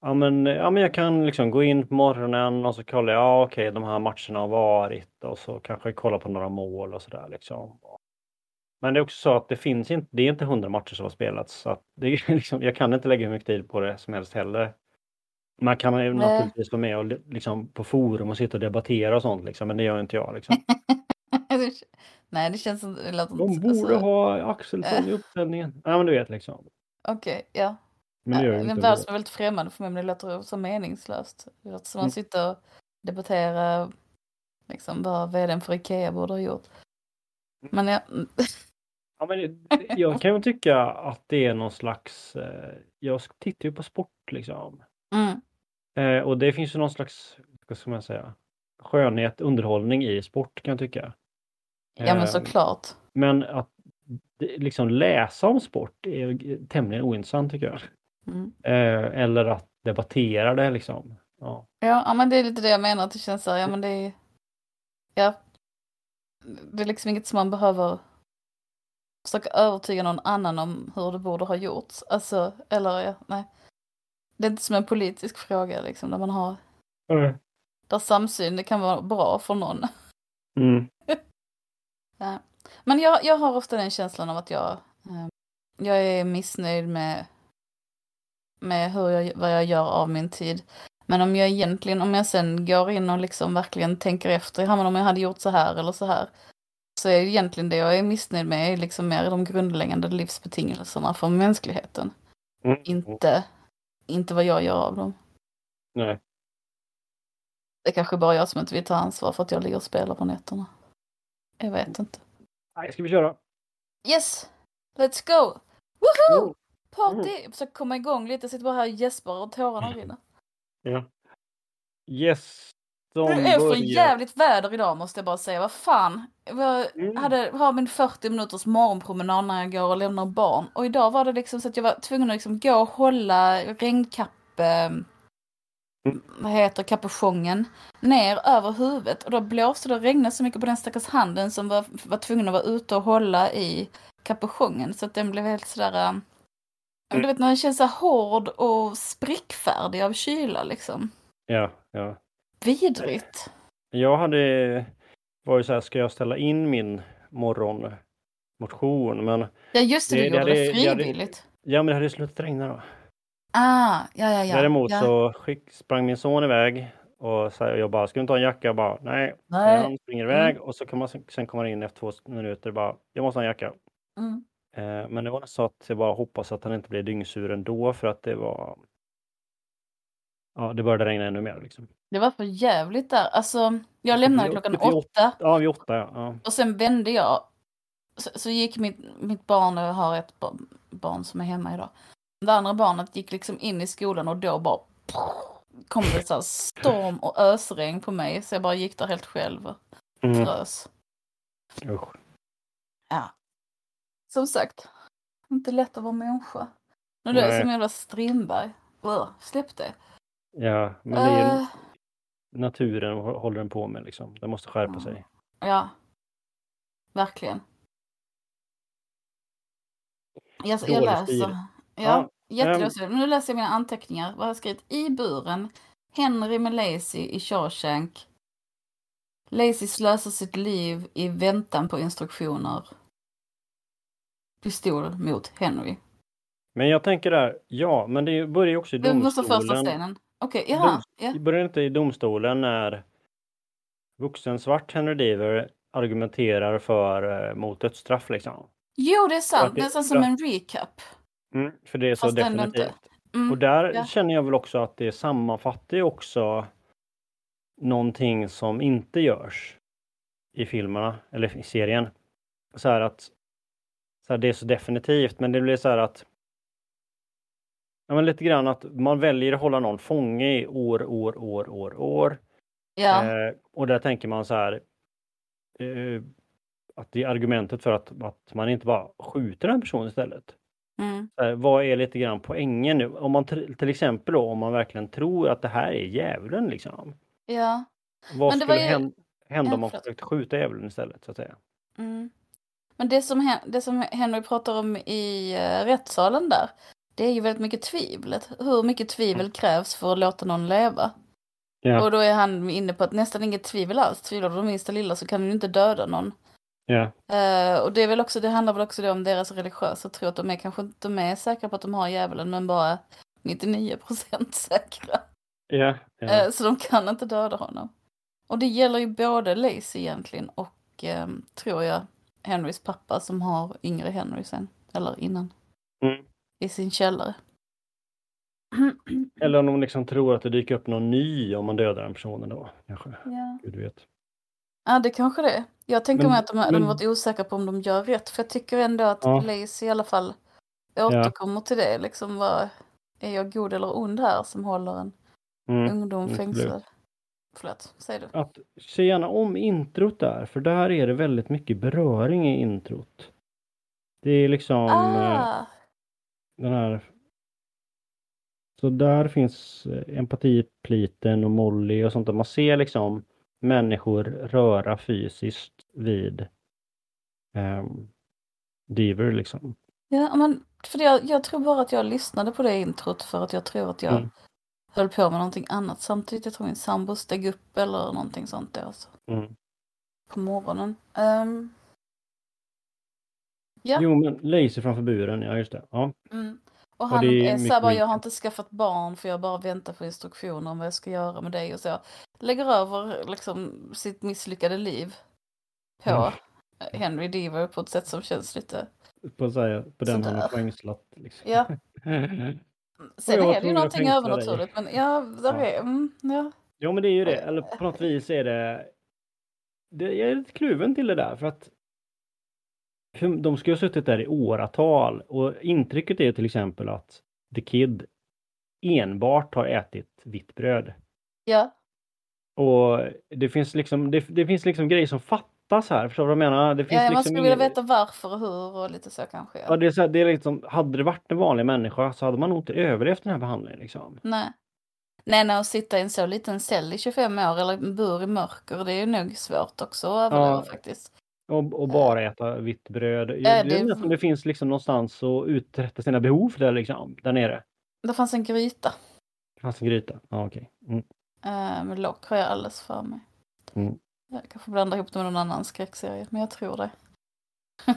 ja, men, ja, men jag kan liksom gå in på morgonen och så kollar jag, ja okej, de här matcherna har varit och så kanske jag kollar på några mål och sådär liksom. Men det är också så att det finns inte, det är inte hundra matcher som har spelats. Så det är liksom, jag kan inte lägga hur mycket tid på det som helst heller. Man kan ju naturligtvis vara med och liksom, på forum och sitta och debattera och sånt liksom, men det gör inte jag. Liksom. nej det känns som... Det låter De borde alltså, ha Axelsson i uppställningen. Ja men du vet liksom. Okej, ja. Men det gör ju en inte värld det. som är väldigt främmande för mig men det låter så meningslöst. Det låter som Mm. att sitta och debattera liksom vad vdn för Ikea borde ha gjort. Men ja, Ja, men jag kan ju tycka att det är någon slags... Eh, jag tittar ju på sport liksom. Mm, Eh, och det finns ju någon slags, vad ska man säga, skönhet, underhållning i sport kan jag tycka. ja men Eh, såklart. Men att liksom läsa om sport är tämligen ointressant tycker jag. Mm. Eh, eller att debattera det liksom. Ja. Ja, ja, men det är lite det jag menar, att det känns så här, ja men det är... Ja. Det är liksom inget som man behöver försöka övertyga någon annan om hur det borde ha gjorts. Alltså, eller ja, nej. Det är inte som en politisk fråga liksom, där man har, där samsyn, det kan vara bra för någon. Mm. Ja. Men jag, jag har ofta den känslan av att jag, eh, jag är missnöjd med, med hur jag, vad jag gör av min tid. Men om jag egentligen, om jag sen går in och liksom verkligen tänker efter, ja men om jag hade gjort så här eller så här. Så är egentligen det jag är missnöjd med är liksom mer de grundläggande livsbetingelserna för mänskligheten. Mm. Inte, inte vad jag gör av dem. Nej. Det är kanske bara jag som inte vill ta ansvar för att jag ligger och spelar på nätterna. Jag vet inte. Nej, ska vi köra? Yes! Let's go! Woho! Mm. Party! Jag försöker komma igång lite, jag sitter bara här och gäspar och tårarna rinner. Ja. Yes. De Det är för börjar- jävligt väder idag måste jag bara säga. Vad fan. Jag Mm. hade, har min 40 minuters morgonpromenad när jag går och lämnar barn. Och idag var det liksom så att jag var tvungen att liksom gå och hålla regnkapp... Eh, vad heter kapuschongen, ner över huvudet. Och då blåste det och regnade så mycket på den stackars handen som var, var tvungen att vara ute och hålla i kapuschongen. Så att den blev helt sådär... Um, Mm. Du vet när den känns så hård och sprickfärdig av kyla liksom. Ja, ja. Vidrigt. Jag hade, var ju så här, ska jag ställa in min morgonmotion? Men Ja just det, Det- du gjorde det hade- det hade- frivilligt. ja, men det hade slutat regna då. Ah, ja ja ja. Däremot ja. så skick, sprang min son iväg och så här, jag bara, ska du inte ha en jacka? Jag bara, nej. Nej. Han springer iväg och så kan man, sen kommer han in efter två minuter och bara, jag måste ha en jacka. Mm. Eh, men det var så att jag bara hoppas att han inte blir dyngsur ändå för att det var Ja, det började regna ännu mer liksom. Det var för jävligt där. Alltså, jag lämnade klockan åtta Ja, vid åtta ja. ja. och sen vände jag. Så, så gick mitt, mitt barn, och jag har ett ba- barn som är hemma idag. Det andra barnet gick liksom in i skolan och då bara kom det så storm och ösregn på mig. Så jag bara gick där helt själv och Mm. frös. Usch. Ja. Som sagt, inte lätt att vara människa. Nu är det som jävla Strindberg. Släpp det. Ja, men det är ju Eh, naturen hå- håller den på med liksom. Den måste skärpa sig. Ja, verkligen. Jag, jag Dålig läser. stil. Ja, Ja, jättedålig stil. Nu läser jag mina anteckningar. Vad har jag skrivit? I buren. Henry med Lacey i Shawshank. Lacey slösar sitt liv i väntan på instruktioner. Pistol mot Henry. Men jag tänker där, ja, men det börjar ju också i Det måste första domstolen. Okej, jaha. Dom- Ja. Det börjar inte i domstolen när vuxen svart Henry Deaver argumenterar för eh, mot dödsstraff liksom. Jo, det är sant. det- så som en recap. Mm, för det är så Fast definitivt. Mm. Och där ja. känner jag väl också att det sammanfattar ju också någonting som inte görs i filmerna eller i serien. Så här att så här, det är så definitivt, men det blir så här att Ja, men lite grann att man väljer att hålla någon fånge i år, år, år, år, år. Ja, Eh, och där tänker man så här eh, att det är argumentet för att, att man inte bara skjuter den personen istället. mm. Här, vad är lite grann poängen nu? Om man till exempel då om man verkligen tror att det här är djävulen liksom. ja. Vad Men det skulle ju- hän- hända Ja, om man försökte skjuta djävulen istället så att säga? Mm. Men det som, det som Henry pratar om i uh, rättssalen där, det är ju väldigt mycket tvivlet. Hur mycket tvivel krävs för att låta någon leva? Ja, Och då är han inne på att nästan inget tvivel alls. Tvivlar du det minsta lilla så kan du inte döda någon. ja, Eh, och det är väl också, det handlar väl också om deras religiösa tro, att de är kanske inte de är säkra på att de har djävulen, men bara 99% säkra. ja, ja. Eh, så de kan inte döda honom. Och det gäller ju både Lacey egentligen och, ehm, tror jag, Henrys pappa som har yngre Henry sen, eller innan, Mm. I sin källare. Eller om de liksom tror att det dyker upp någon ny om man dödar den personen då. Kanske. Ja. Gud vet. ja, det kanske det är. Jag tänker Men- mig att de, de men- har varit osäkra på om de gör rätt, för jag tycker ändå att Ja. Lacey i alla fall återkommer till det, liksom vad, är jag god eller ond här som håller en Mm. ungdom fängslad? Förlåt, säg du. Att se gärna om introt där, för där är det väldigt mycket beröring i introt. Det är liksom eh, Ah, den här... Så där finns eh, empatipliten och Molly och sånt där. Man ser liksom människor röra fysiskt vid um, Deaver liksom. ja, men för jag, jag tror bara att jag lyssnade på det introt för att jag tror att jag Mm. höll på med någonting annat samtidigt. Jag tror min sambo steg upp eller någonting sånt där alltså, Mm. på morgonen. Ehm, ja, Jo men Lazy framför buren, ja just det. Ja. mm. och och han är såhär bara, jag har inte skaffat barn för jag bara väntar på instruktioner om vad jag ska göra med dig och så. Lägger över liksom sitt misslyckade liv på Ja. Henry Deaver på ett sätt som känns lite, På, här, på den han har fängslat. Liksom. ja. Sen är det ju någonting övernaturligt men ja, där Ja. är, mm, ja. Ja men det är ju det, eller på något vis är det... det jag är lite kluven till det där för att de ska ju ha suttit där i åratal och intrycket är till exempel att The Kid enbart har ätit vitt bröd. Ja, Och det finns liksom, det, det finns liksom grejer som fattas här, förstår du vad jag menar? Det finns ja man liksom skulle vilja veta varför och hur och lite så kanske. Ja, det är så här, det är liksom, hade det varit en vanlig människa så hade man nog inte överlevt den här behandlingen liksom. Nej. Nej, nej, att sitta i en så liten cell i 25 år eller en bur i mörker, det är nog svårt också att överleva Ja. faktiskt. Och, och bara äta vitt bröd. Ja, det är det- nästan det finns liksom någonstans att uträtta sina behov där liksom, där nere. Det fanns en gryta Det fanns en gryta. Ja, okej. Mm. eh, med lock, har jag alldeles för mig. Mm. Jag kanske blandar ihop det med någon annan skräckserie, men jag tror det.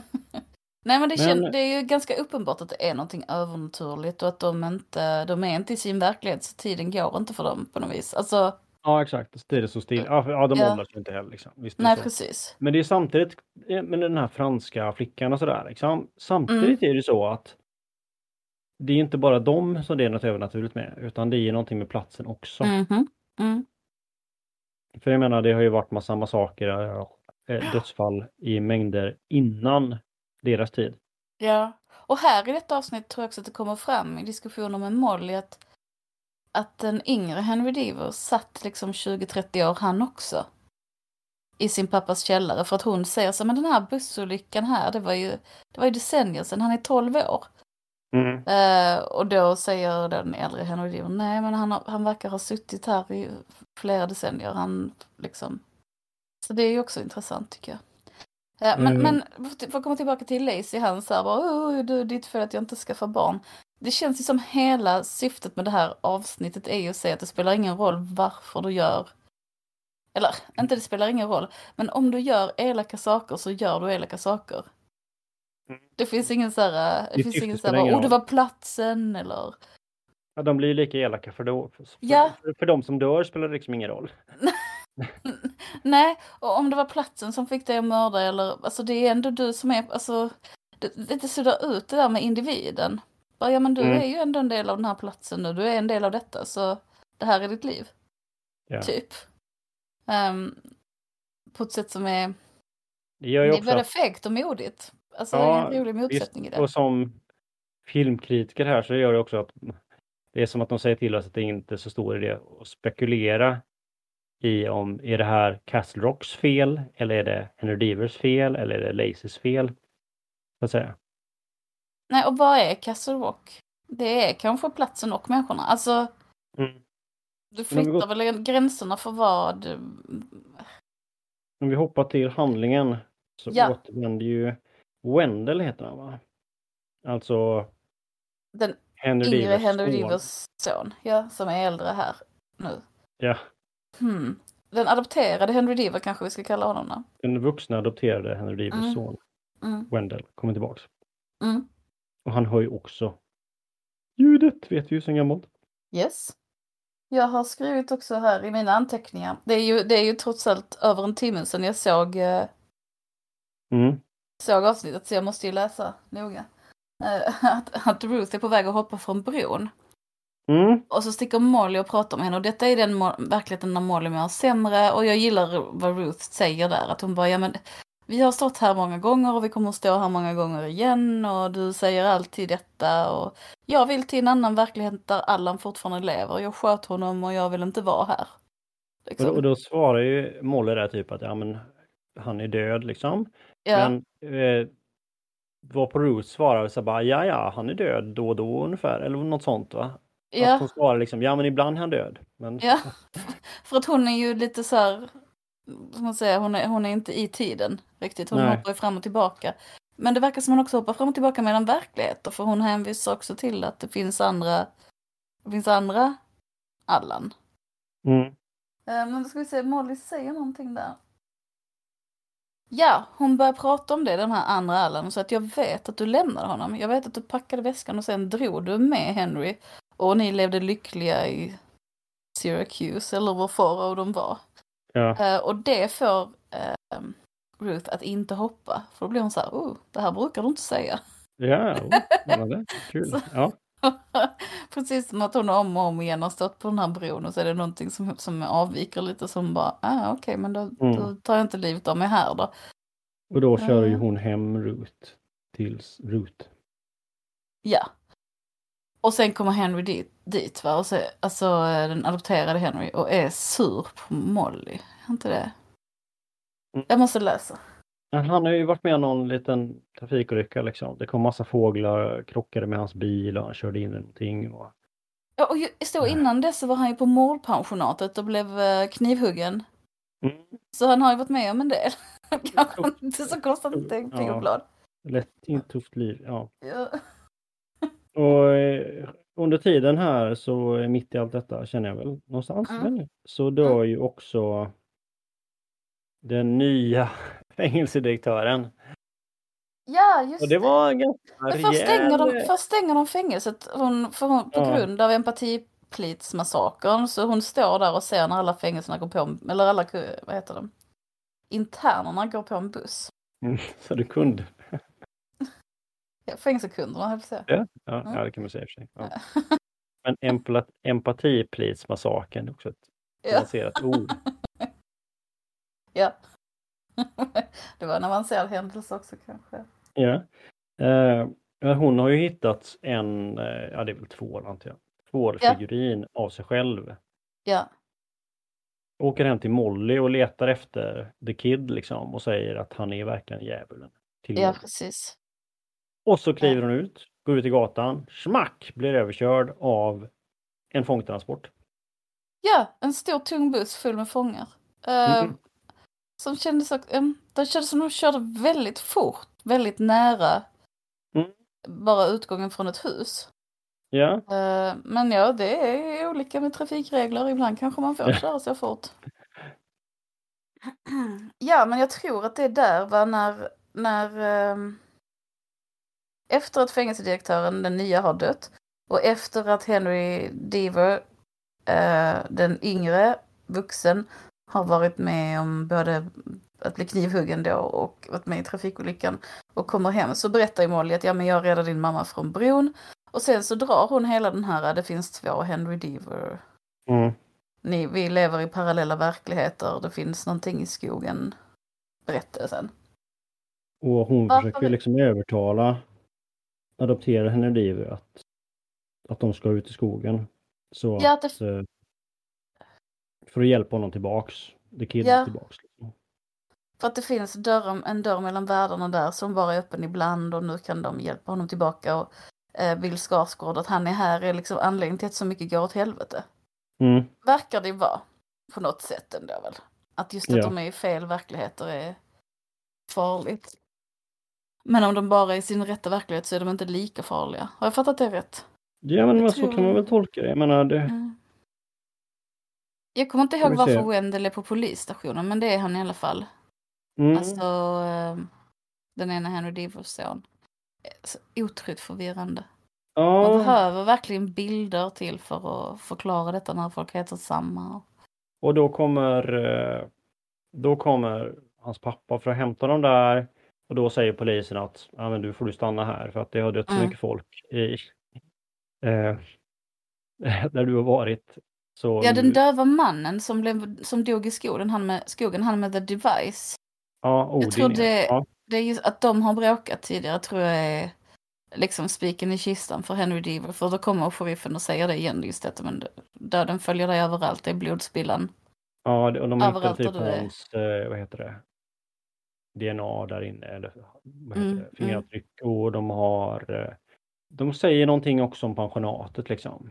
Nej men det, Men- kän- det är ju ganska uppenbart att det är någonting övernaturligt och att de inte, de är inte i sin verklighet så tiden går inte för dem på något vis. Alltså, Ja, exakt. Det är still. Ja, för- ja de Ja. åldras ju inte heller. Liksom. Visst, nej så. precis. Men det är samtidigt eh, med den här franska flickan och sådär. Liksom. Samtidigt är det så att det är inte bara dem som det är något övernaturligt med, utan det är någonting med platsen också. Mhm. Mm. För jag menar, det har ju varit massa massaker, eh, dödsfall i mängder innan deras tid. Ja, och här i detta avsnitt tror jag också att det kommer fram i diskussioner med Molly att, att den yngre Henry Deaver satt liksom 20-30 år han också. I sin pappas källare för att hon säger så men den här bussolyckan här det var ju, det var ju decennier sedan, han är 12 år. Mm. Eh, och då säger den äldre Henry Deaver nej men han, har, han verkar ha suttit här i flera decennier. Han liksom. Så det är ju också intressant tycker jag. Eh, men, Mm. men för att komma tillbaka till Lacey, han säger bara oh, du, ditt fel att jag inte skaffar barn. Det känns ju som hela syftet med det här avsnittet är ju att säga att det spelar ingen roll varför du gör eller inte det spelar ingen roll, men om du gör elaka saker så gör du elaka saker. Mm. Det finns ingen så här, det Ditt finns ingen så här, oh det roll." var platsen eller Ja, de blir ju lika elaka för, då, för, Ja. för, för de som dör spelar det liksom ingen roll. Nej, och om det var platsen som fick dig att mörda eller, alltså det är ändå du som är, alltså, det, det suddar ut det där med individen. Bara, ja men du Mm. är ju ändå en del av den här platsen nu, du är en del av detta, så det här är ditt liv. Ja. Typ. Ehm, på ett sätt som är, Det gör ju det är både att, fegt och modigt. Alltså Ja, det är en rolig motsättning i visst, det. och som filmkritiker här så gör det också att det är som att de säger till oss att det inte är så stor idé att spekulera i om är det här Castle Rocks fel eller är det Henry Devers fel eller är det Lacys fel? Så att säga. Nej, och vad är Castle Rock? Det är kanske platsen och människorna. Alltså, Mm. du vi går- flyttar väl gränserna för vad Om vi hoppar till handlingen så Ja. återvänder ju Wendell heter han va? Alltså den Henry yngre Devers Henry son. Devers son, ja, som är äldre här nu. Ja, Hmm. Den adopterade Henry Deaver kanske vi ska kalla honom då. den vuxna adopterade Henry Devers Mm. son Mm. Wendell kommer tillbaks. Mm. Och han hör ju också ljudet, vet vi ju sen gammalt. Yes. Jag har skrivit också här i mina anteckningar. Det är ju, det är ju trots allt över en timme sedan jag såg, eh, Mm. såg avsnittet så jag måste ju läsa noga. Eh, att, att Ruth är på väg att hoppa från bron. Mm. Och så sticker Molly och pratar med henne och detta är den verkligheten när Molly mår sämre och jag gillar vad Ruth säger där att hon bara ja men vi har stått här många gånger och vi kommer att stå här många gånger igen och du säger alltid detta och jag vill till en annan verklighet där Allan fortfarande lever. Jag sköt honom och jag vill inte vara här. Och, Liksom. då, och då svarar ju Molly där typ att ja men han är död liksom. ja. Men eh, vad på Ruth svarar så bara ja ja han är död då och då ungefär eller något sånt va? Att ja, hon svarar liksom ja men ibland är han död. Men ja. För att hon är ju lite så här, ska man säga, hon är, hon är inte i tiden riktigt. Hon Nej. hoppar fram och tillbaka. Men det verkar som hon också hoppar fram och tillbaka mellan verkligheter. För hon hänvisar också till att det finns andra, det finns andra Allan. mm. Eh, Men då ska vi se, Molly säger någonting där. Ja, hon börjar prata om det, den här andra Allan. Så att jag vet att du lämnade honom. Jag vet att du packade väskan och sen drog du med Henry. Och ni levde lyckliga i Syracuse, eller var fara och de var. Ja. Eh, och det får eh, Ruth att inte hoppa. För då blir hon så här, oh, det här brukar du inte säga. Ja, oh, spännande. Kul. Så- Ja. Precis som att hon om och om igen har stått på den här bron och så är det någonting som, som avviker lite som bara, ah, okej men då, Mm. då tar jag inte livet av mig här då. Och då kör ju Ja. hon hem Ruth till Ruth. Ja. Och sen kommer Henry dit, dit va, och så, alltså den adopterade Henry och är sur på Molly. Är inte det? Mm. Jag måste läsa. Han har ju varit med om någon liten trafikolycka liksom. Det kom massa fåglar, krockade med hans bil och han körde in i någonting. Och... Ja, och ju- så innan dess så var han ju på mordpensionatet och blev eh, knivhuggen. Mm. Så han har ju varit med om en del. Kanske inte så konstigt att tänka på Ja. Joblad. Lätt ett tufft liv. Ja. Ja. Och eh, under tiden här så eh, mitt i allt detta känner jag väl någonstans Mm. så dör ju också den nya fängelsedirektören. ja, just Och det var ganska först, stänger rejäl... de, först stänger de fängelset hon, för hon, på Ja. grund av empatiplitsmassakern. Så hon står där och ser när alla fängelserna går på, eller alla, vad heter de? Internerna går på en buss. Mm, Så du kunde. Ja, Fängelsekunderna, höll jag på. Ja, ja, Mm. ja det kan man säga i och för sig. Ja. Men empla- empatiplitsmassakern är också ett Ja. avancerat ord. ja. det var en avancerad händelse också kanske. Ja. Eh, hon har ju hittat en, eh, ja det är väl tvål antar jag, tvålfigurin av sig själv. Ja, Åker hem till Molly och letar efter The Kid liksom och säger att han är verkligen djävulen. Till ja Molly. precis. Och så kliver hon ut, går ut i gatan, smack, blir överkörd av en fångtransport. Ja, en stor tung buss full med fångar. Mm. Som kändes, em, det kändes som de körde väldigt fort, väldigt nära Mm. bara utgången från ett hus. Ja, Eh, Men ja, det är olika med trafikregler. Ibland kanske man får köra så fort. Ja, men jag tror att det är där va, när, när ehm, efter att fängelsedirektören, den nya, har dött och efter att Henry Deaver, eh, den yngre, vuxen, har varit med om både att bli knivhuggen då och varit med i trafikolyckan och kommer hem så berättar ju Molly att ja men jag räddade din mamma från bron och sen så drar hon hela den här, det finns två Henry Deaver. mm. Ni, vi lever i parallella verkligheter, det finns någonting i skogen. Berättelsen. och hon Varför försöker vi- liksom övertala adoptera henne Diver att, att de ska ut i skogen. Så Ja, att att, det, eh, för att hjälpa honom tillbaks. The Kid Ja. tillbaks. Liksom. för att det finns dörr, en dörr mellan världarna där som bara är öppen ibland och nu kan de hjälpa honom tillbaka. Och eh, Bill Skarsgård, att han är här är liksom anledningen till att så mycket går åt helvete. Mm. Verkar det vara. På något sätt ändå väl. Att just att Ja. de är i fel verkligheter är farligt. Men om de bara är i sin rätta verklighet så är de inte lika farliga. Har jag fattat det rätt? Ja men så kan man väl tolka det. Jag menar, det, Mm. Jag kommer inte ihåg se. varför Wendell är på polisstationen, men det är han i alla fall. mm. Alltså, eh, den ena Henry Devers son. Eh, Så otroligt förvirrande. Man ja, behöver verkligen bilder till för att förklara detta när folk heter samma. och då kommer, eh, då kommer hans pappa för att hämta dem där. Och då säger polisen att ja, men du får du stanna här för att det har dött så Mm. mycket folk i eh, där du har varit. Så Ja, den döva mannen som, blev, som dog i skogen, han med, skogen, han med the device. ja, Odin, tror ja. det- Ja. Det är just att de har bråkat tidigare tror jag är liksom spiken i kistan för Henry Deaver. För då kommer sheriffen och säger det igen, just detta men döden följer dig överallt, det är blodspillan. Ja, och de Överallt typ hans, eh, vad heter det, DNA där inne, eller vad heter Mm, det, fingeravtryck. Och de har, eh, de säger någonting också om pensionatet liksom.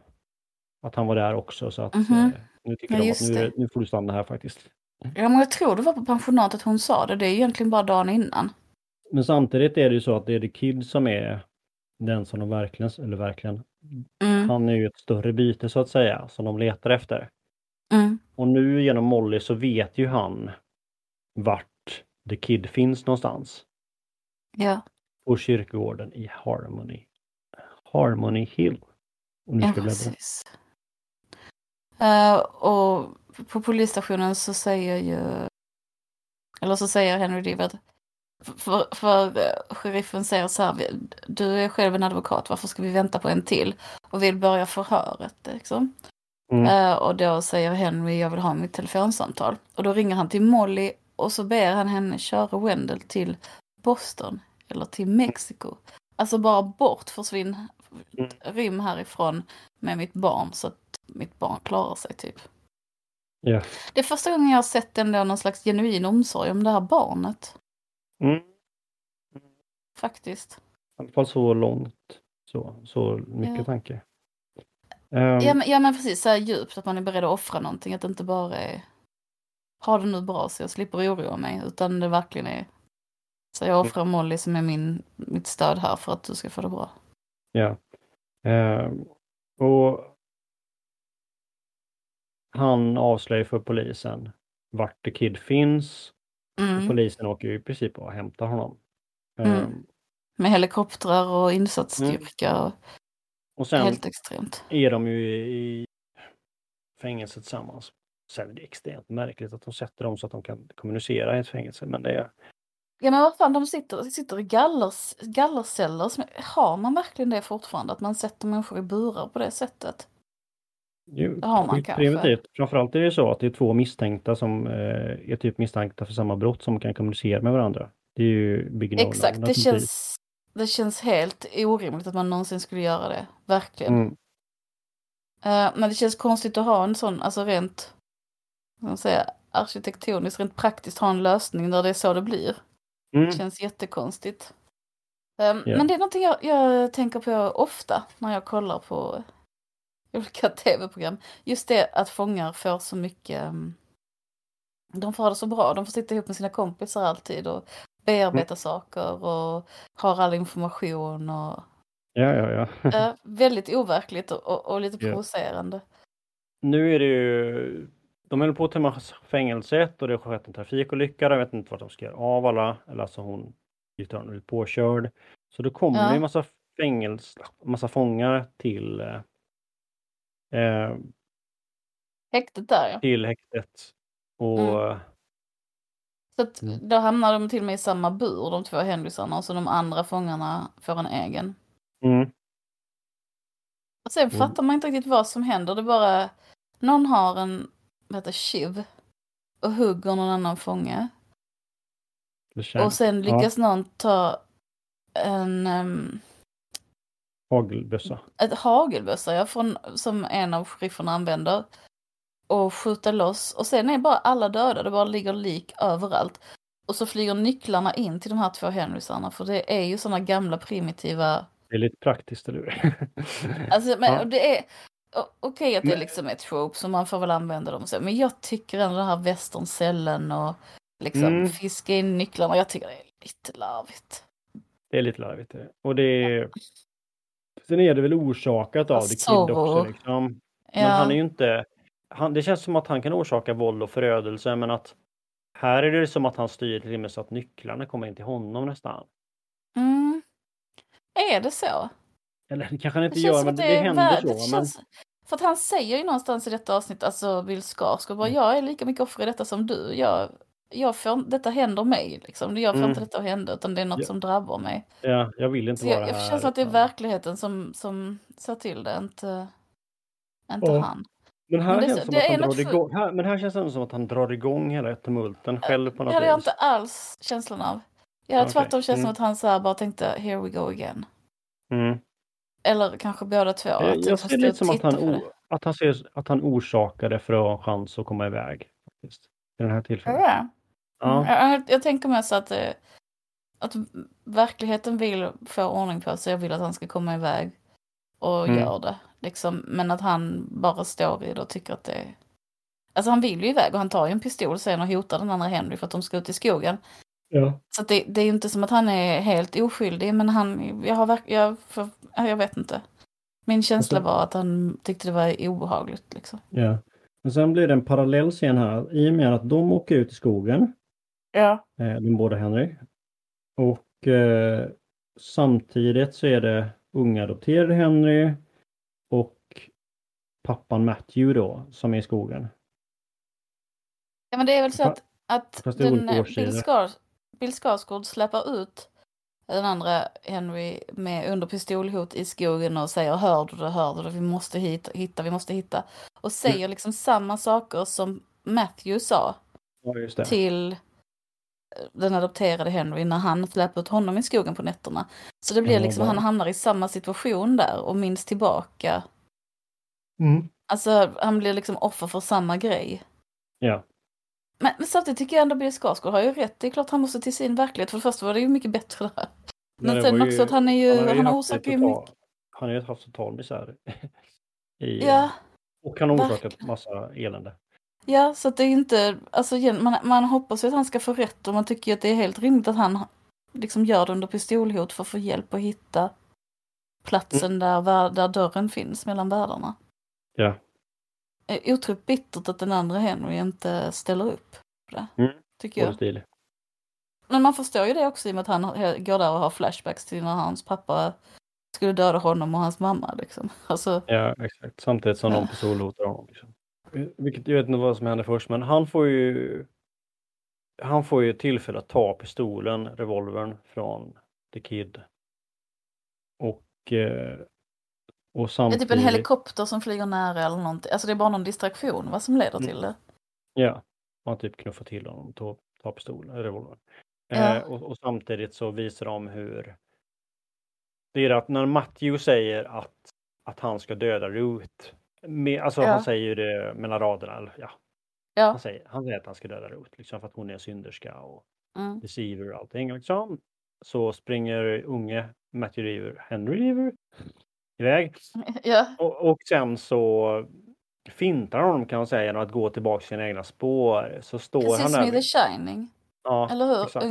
Att han var där också så att Mhm. eh, nu tycker Ja, de att nu, nu får du stanna här faktiskt. Ja, men jag tror det var på pensionatet hon sa det, det är egentligen bara dagen innan. Men samtidigt är det ju så att det är The Kid som är den som de verkligen, eller verkligen, Mm, han är ju ett större byte så att säga, som de letar efter. mm, Och nu genom Molly så vet ju han vart The Kid finns någonstans. ja, på kyrkogården i Harmony. Harmony Hill. Och nu ja ska precis. Eh, och på polisstationen så säger ju, eller så säger Henry Deaver att för, för eh, sheriffen säger så här, "Vi- du är själv en advokat, varför ska vi vänta på en till? Och vill börja förhöret liksom. Mm. Eh, och då säger Henry, jag vill ha mitt telefonsamtal. Och då ringer han till Molly och så ber han henne köra Wendell till Boston eller till Mexiko. Alltså bara bort, försvinn, Mm. rym härifrån med mitt barn så att mitt barn klarar sig typ. Ja. Det är första gången jag har sett ändå någon slags genuin omsorg om det här barnet. Mm. Faktiskt. I alla fall så långt. Så, så mycket Ja. tanke. Ehm, Ja men, ja men precis, så här djupt att man är beredd att offra någonting. Att det inte bara är ha det nu bra så jag slipper oroa mig. Utan det verkligen är så jag offrar Molly som är min, mitt stöd här för att du ska få det bra. Ja. Ehm, och han avslöjar för polisen vart The Kid finns. Mm. Polisen åker ju i princip och hämtar honom. Mm. Ehm, Med helikoptrar och insatsstyrka. och och sen Helt extremt. är de ju i fängelse tillsammans. Sen är det extremt märkligt att de sätter dem så att de kan kommunicera i ett fängelse. Men det är... Ja men vad fan, de sitter, sitter i gallers, gallerceller. Som, har man verkligen det fortfarande? Att man sätter människor i burar på det sättet? ju Det har man kanske. primitivt. Framförallt är det så att det är två misstänkta som eh, är typ misstänkta för samma brott som kan kommunicera med varandra. Det är ju big Exakt, det känns, det känns helt orimligt att man någonsin skulle göra det. Verkligen. Mm. Eh, men det känns konstigt att ha en sån, alltså rent, man säga, arkitektoniskt, rent praktiskt ha en lösning där det är så det blir. Mm. Det känns jättekonstigt. Um, Ja. Men det är någonting jag, jag tänker på ofta när jag kollar på olika tv-program. Just det att fångar får så mycket, um, de får ha det så bra, de får sitta ihop med sina kompisar alltid och bearbeta Mm. saker och har all information och Ja, ja, ja. eh, väldigt overkligt och, och, och lite provocerande. Nu är det ju, de håller på att tömma fängelset och det skett en trafikolycka. De vet inte vart de ska göra av alla. Eller alltså hon hon blivit påkörd. Så då kommer Ja. en massa fängelse, massa fångar till, eh, eh, Häktet där ja. till häktet. Och Mm. Så att då hamnar de till och med i samma bur, de två Henrysarna, och så de andra fångarna får en egen. mm, Och sen Mm. fattar man inte riktigt vad som händer. Det är bara, någon har en, vad heter tjuv och hugger någon annan fånge. Och sen lyckas någon ta en, um, hagelbössa. ett hagelbössa ja, från, som en av sherifferna använder. Och skjuta loss. Och sen är bara alla döda, det bara ligger lik överallt. Och så flyger nycklarna in till de här två Henrysarna. För det är ju sådana gamla primitiva Det är lite praktiskt, eller hur? Alltså, men Ja. det är okej att det Men- liksom är trope så man får väl använda dem så. Men jag tycker ändå den här västerncellen och liksom Mm. fiska in nycklarna. Jag tycker det är lite larvigt. Det är lite larvigt. det. Och det är... Sen är det väl orsakat av The Kid också. Liksom. Men Ja, han är ju inte... Han, det känns som att han kan orsaka våld och förödelse men att här är det som att han styr till och med så att nycklarna kommer in till honom nästan. mm. Är det så? Eller det kanske han inte Det gör men det, det är händer så. det Men, känns... För att han säger ju någonstans i detta avsnitt, alltså Bill Skarsgård, bara Mm. jag är lika mycket offer i detta som du. Jag, jag får, detta händer mig liksom. Jag får Mm. inte detta att hända utan det är något Ja. som drabbar mig. ja, jag vill inte Så vara jag, jag här. känns som att det är utan- verkligheten som, som ser till det, inte, inte Ja. han. Men här Men det känns som det att han drar igång, här, men här känns det som att han drar igång hela tumulten själv på Det något hade jag vis. inte alls känslan av. Jag hade Okej, tvärtom känslan mm. att han så här bara tänkte here we go again. Mm. Eller kanske båda två. Jag, att jag fast ser lite som att han, o, att, han ser, att han orsakar det för att ha en chans att komma iväg. Faktiskt, I den här tillfället. Ja. Ja. Jag, jag, jag tänker mig så att, eh, att verkligheten vill få ordning på sig. Jag vill att han ska komma iväg och Mm. gör det. Liksom. Men att han bara står i det och tycker att det är... Alltså han vill ju iväg och han tar ju en pistol sen och hotar den andra Henry för att de ska ut i skogen. Ja. Så det, det är inte som att han är helt oskyldig, men han, jag har jag, för, ja, jag vet inte. Min känsla Alltså- var att han tyckte det var obehagligt liksom. ja. Men sen blir det en parallell scen här i och med att de åker ut i skogen, Ja. eh, de båda Henry. Och eh, samtidigt så är det unga adopterade Henry och pappan Matthew då som är i skogen. Ja men det är väl så att, att den. Bill, Skars, Bill Skarsgård släpper ut den andra Henry med under pistolhot i skogen och säger hör du det, hör du det, vi måste hit, hitta, vi måste hitta. Och säger liksom samma saker som Matthew sa Ja, till eh, den adopterade Henry när han släpper ut honom i skogen på nätterna. Så det blir liksom, han hamnar i samma situation där och minns tillbaka. Mm. Alltså han blir liksom offer för samma grej. Ja. Men, men samtidigt tycker jag ändå Bill Skarsgård har ju rätt. Det är klart han måste till sin verklighet. För det första var det ju mycket bättre där. Men det sen också att han är ju, han, haft orsakar ju mycket. Han har ju haft total misär. I, Ja, och han orsakat verkligen. massa elände. ja, så att det är inte, alltså igen, man, man hoppas ju att han ska få rätt och man tycker ju att det är helt rimligt att han liksom gör det under pistolhot för att få hjälp att hitta platsen där, vär- där dörren finns mellan världarna. Ja. Eh, Otroligt bittert att den andra Henry inte ställer upp på det, Mm. tycker jag. stil. Men man förstår ju det också i och med att han går där och har flashbacks till när hans pappa skulle döda honom och hans mamma liksom. Alltså, Ja, exakt. Samtidigt som Ja. de pistolhotar honom. Liksom. Vilket, jag vet inte vad som händer först, men han får ju han får ju tillfälle att ta pistolen, revolvern, från The Kid. Och, eh, och det är samtidigt... typ en helikopter som flyger nära eller någonting. Alltså det är bara någon distraktion vad som leder Mm. till det. Ja, man typ knuffar till honom tar, tar pistolen, revolvern. Ja. Eh, och, och samtidigt så visar de hur det är att när Matthew säger att, att han ska döda Ruth, med, alltså Ja. han säger ju det mellan raderna, eller ja, Ja. han säger, han säger att han ska döda Ruth, liksom för att hon är synderska och Mm. deceiver och allting liksom. Så springer unge Matthew Reaver, Henry Reaver, iväg. Ja. Och, och sen så fintar honom kan man säga genom att gå tillbaka till sina egna spår. Så står Precis han där. i The Shining. ja, Eller hur? exakt.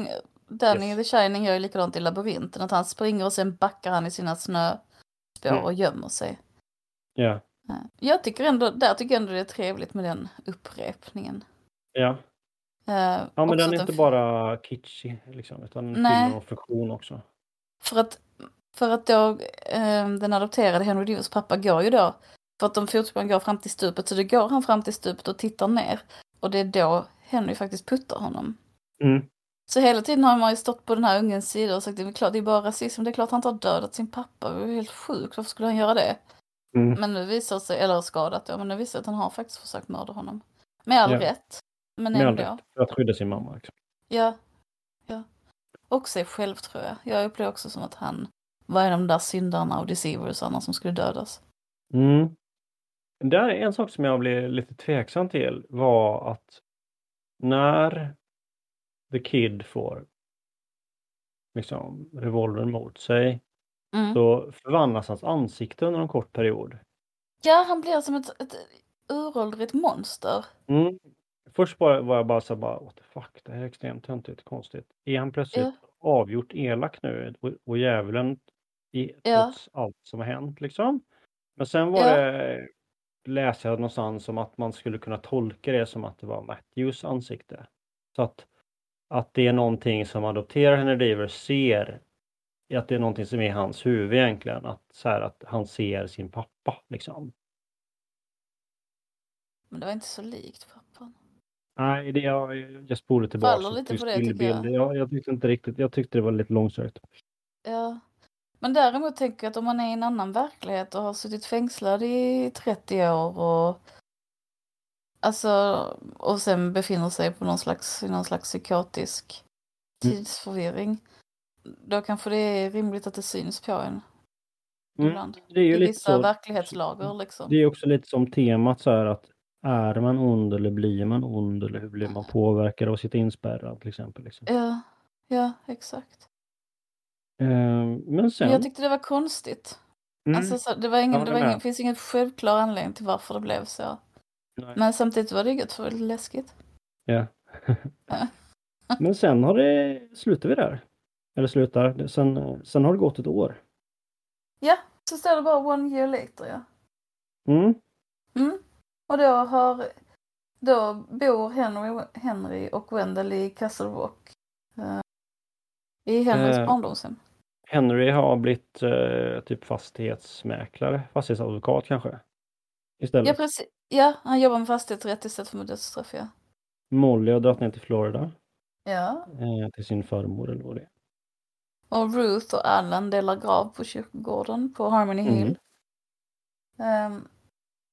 Danny Yes. i The Shining gör ju likadant i labyrinten. Att han springer och sen backar han i sina snöspår Mm. och gömmer sig. Ja, Ja. Jag tycker ändå, där tycker jag ändå det är trevligt med den upprepningen. ja. Eh, ja men den är inte bara kitschig liksom, utan den Nej. någon funktion också. För att, för att då eh, den adopterade Henry Divers pappa går ju då, för att de fotspåren går fram till stupet, så då går han fram till stupet och tittar ner. Och det är då Henry faktiskt puttar honom. Mm. Så hela tiden har man ju stått på den här ungens sida och sagt det är klart det är bara rasism, det är klart han inte har dödat sin pappa, det är helt sjukt, varför skulle han göra det? Mm. Men nu visar sig, eller skadat då, men nu visar sig att han har faktiskt försökt mörda honom. Med all Ja. rätt. Men Med all ändå. rätt, för att skydda sin mamma. Liksom. Ja. ja. Och sig själv tror jag. Jag upplever också som att han var en av de där syndarna och deceiversarna som skulle dödas. Mm. Där är en sak som jag blev lite tveksam till var att när The Kid får liksom revolvern mot sig Mm. så förvandlas hans ansikte under en kort period. Ja, han blir som ett, ett uråldrigt monster. Mm. Först bara, var jag bara så här, bara, what the fuck, det här är extremt töntigt, konstigt. Är han plötsligt Ja. avgjort elak nu och, och djävulen i, Ja. trots allt som har hänt liksom? Men sen var Ja. det, läste jag någonstans som att man skulle kunna tolka det som att det var Matthews ansikte. Så att, att det är någonting som adopterar Henry Daver ser, att det är någonting som är i hans huvud egentligen, att, så här, att han ser sin pappa liksom. Men det var inte så likt pappan. Nej, det, jag, jag spolade tillbaka. Faller lite på det, tycker jag. Jag, jag tyckte inte riktigt, jag tyckte det var lite långsökt. Ja. Men däremot tänker jag att om man är i en annan verklighet och har suttit fängslad i 30 år och Alltså, och sen befinner sig på någon slags, i någon slags psykotisk Mm. tidsförvirring. Då kanske det är rimligt att det syns på en Mm. Det är ju I lite vissa så, verklighetslager liksom. det är också lite som temat så här att är man ond eller blir man ond eller hur blir man påverkad av att sitta inspärrad till exempel. Liksom. Ja, ja, exakt. Ehm, men sen, jag tyckte det var konstigt. mm, Alltså, så, det var ingen, det var ingen, finns ingen självklar anledning till varför det blev så. nej, Men samtidigt var det gött för det var lite läskigt. ja. Men sen har det, slutar vi där. Eller slutar, sen, sen har det gått ett år. Ja, så står det bara one year later ja. Mm, Mm. Och då har, då bor Henry, Henry och Wendell i Castle Rock. eh, I Henrys Eh, barndomshem. Henry har blivit eh, typ fastighetsmäklare, fastighetsadvokat kanske. Istället. Ja, precis. Ja, han jobbar med fastighetsrätt istället för med dödsstraff ja. Molly har dragit ner till Florida Ja. eh, till sin farmor eller vad det är. Och Ruth och Allan delar grav på kyrkogården på Harmony Hill. Ehm,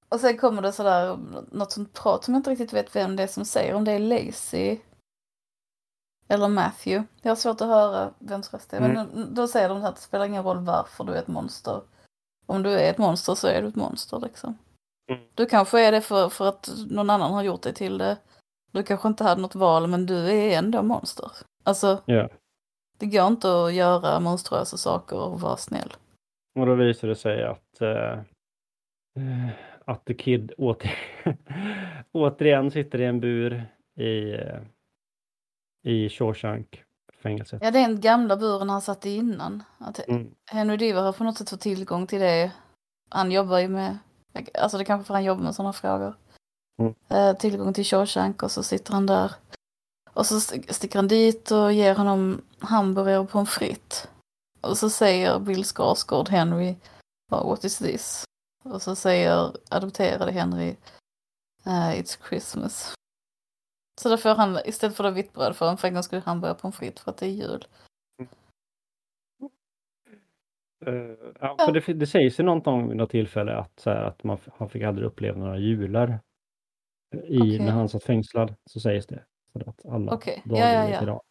och sen kommer det sådär något sånt prat som jag inte riktigt vet vem det är som säger. Om det är Lacey eller Matthew. Jag har svårt att höra vems röst det är. Men då säger de att det spelar ingen roll varför du är ett monster. Om du är ett monster så är du ett monster liksom. Mm. Du kanske är det för, för att någon annan har gjort dig till det. Du kanske inte hade något val men du är ändå monster. Alltså Ja. det går inte att göra monstruösa saker och vara snäll. Och då visar det sig att eh, att The Kid åter, återigen sitter i en bur i, eh, i Shawshank-fängelset. Ja, det är den gamla buren han satt i innan. Att Mm. Henry Diva har på något sätt fått tillgång till det. Han jobbar ju med, alltså det kanske för han jobbar med sådana frågor. Mm. Eh, tillgång till Shawshank och så sitter han där. Och så st- sticker han dit och ger honom hamburgare och pommes frites. Och så säger Bill Skarsgård Henry, "Oh, what is this? Och så säger adopterade Henry, "Eh, it's Christmas. Så då får han, istället för det vitt bröd, får han för en gång skull hamburgare och pommes frites för att det är jul. Eh, ja, för det, det sägs ju någonting vid något tillfälle att, så här, att man, han fick aldrig uppleva några jular. I, Okej. När han satt fängslad så sägs det. För att alla Okej, dagar ja, ja, ja. idag.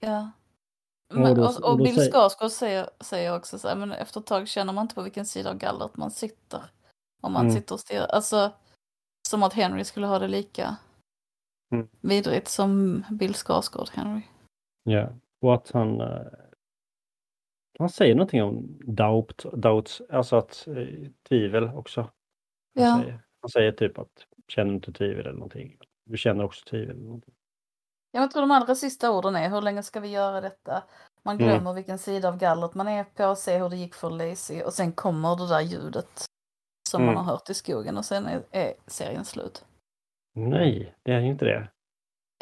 Ja. Och då- och, och, och då Bill Skarsgård säger, säger också så här, men efter ett tag känner man inte på vilken sida av gallret man sitter. Om man Mm. sitter och stirrar. Alltså, som att Henry skulle ha det lika Mm. vidrigt som Bill Skarsgård Henry. Ja, och att han... eh, Han säger någonting om doubt, doubts, alltså att eh, tvivel också. Han, Ja. säger, han säger typ att känner du inte tvivel eller någonting. Du känner också tvivel. Eller någonting. Jag tror de allra sista orden är, hur länge ska vi göra detta? Man Mm. glömmer vilken sida av gallret man är på, se hur det gick för Lacey och sen kommer det där ljudet som Mm. man har hört i skogen och sen är, är serien slut. Nej, det är ju inte det.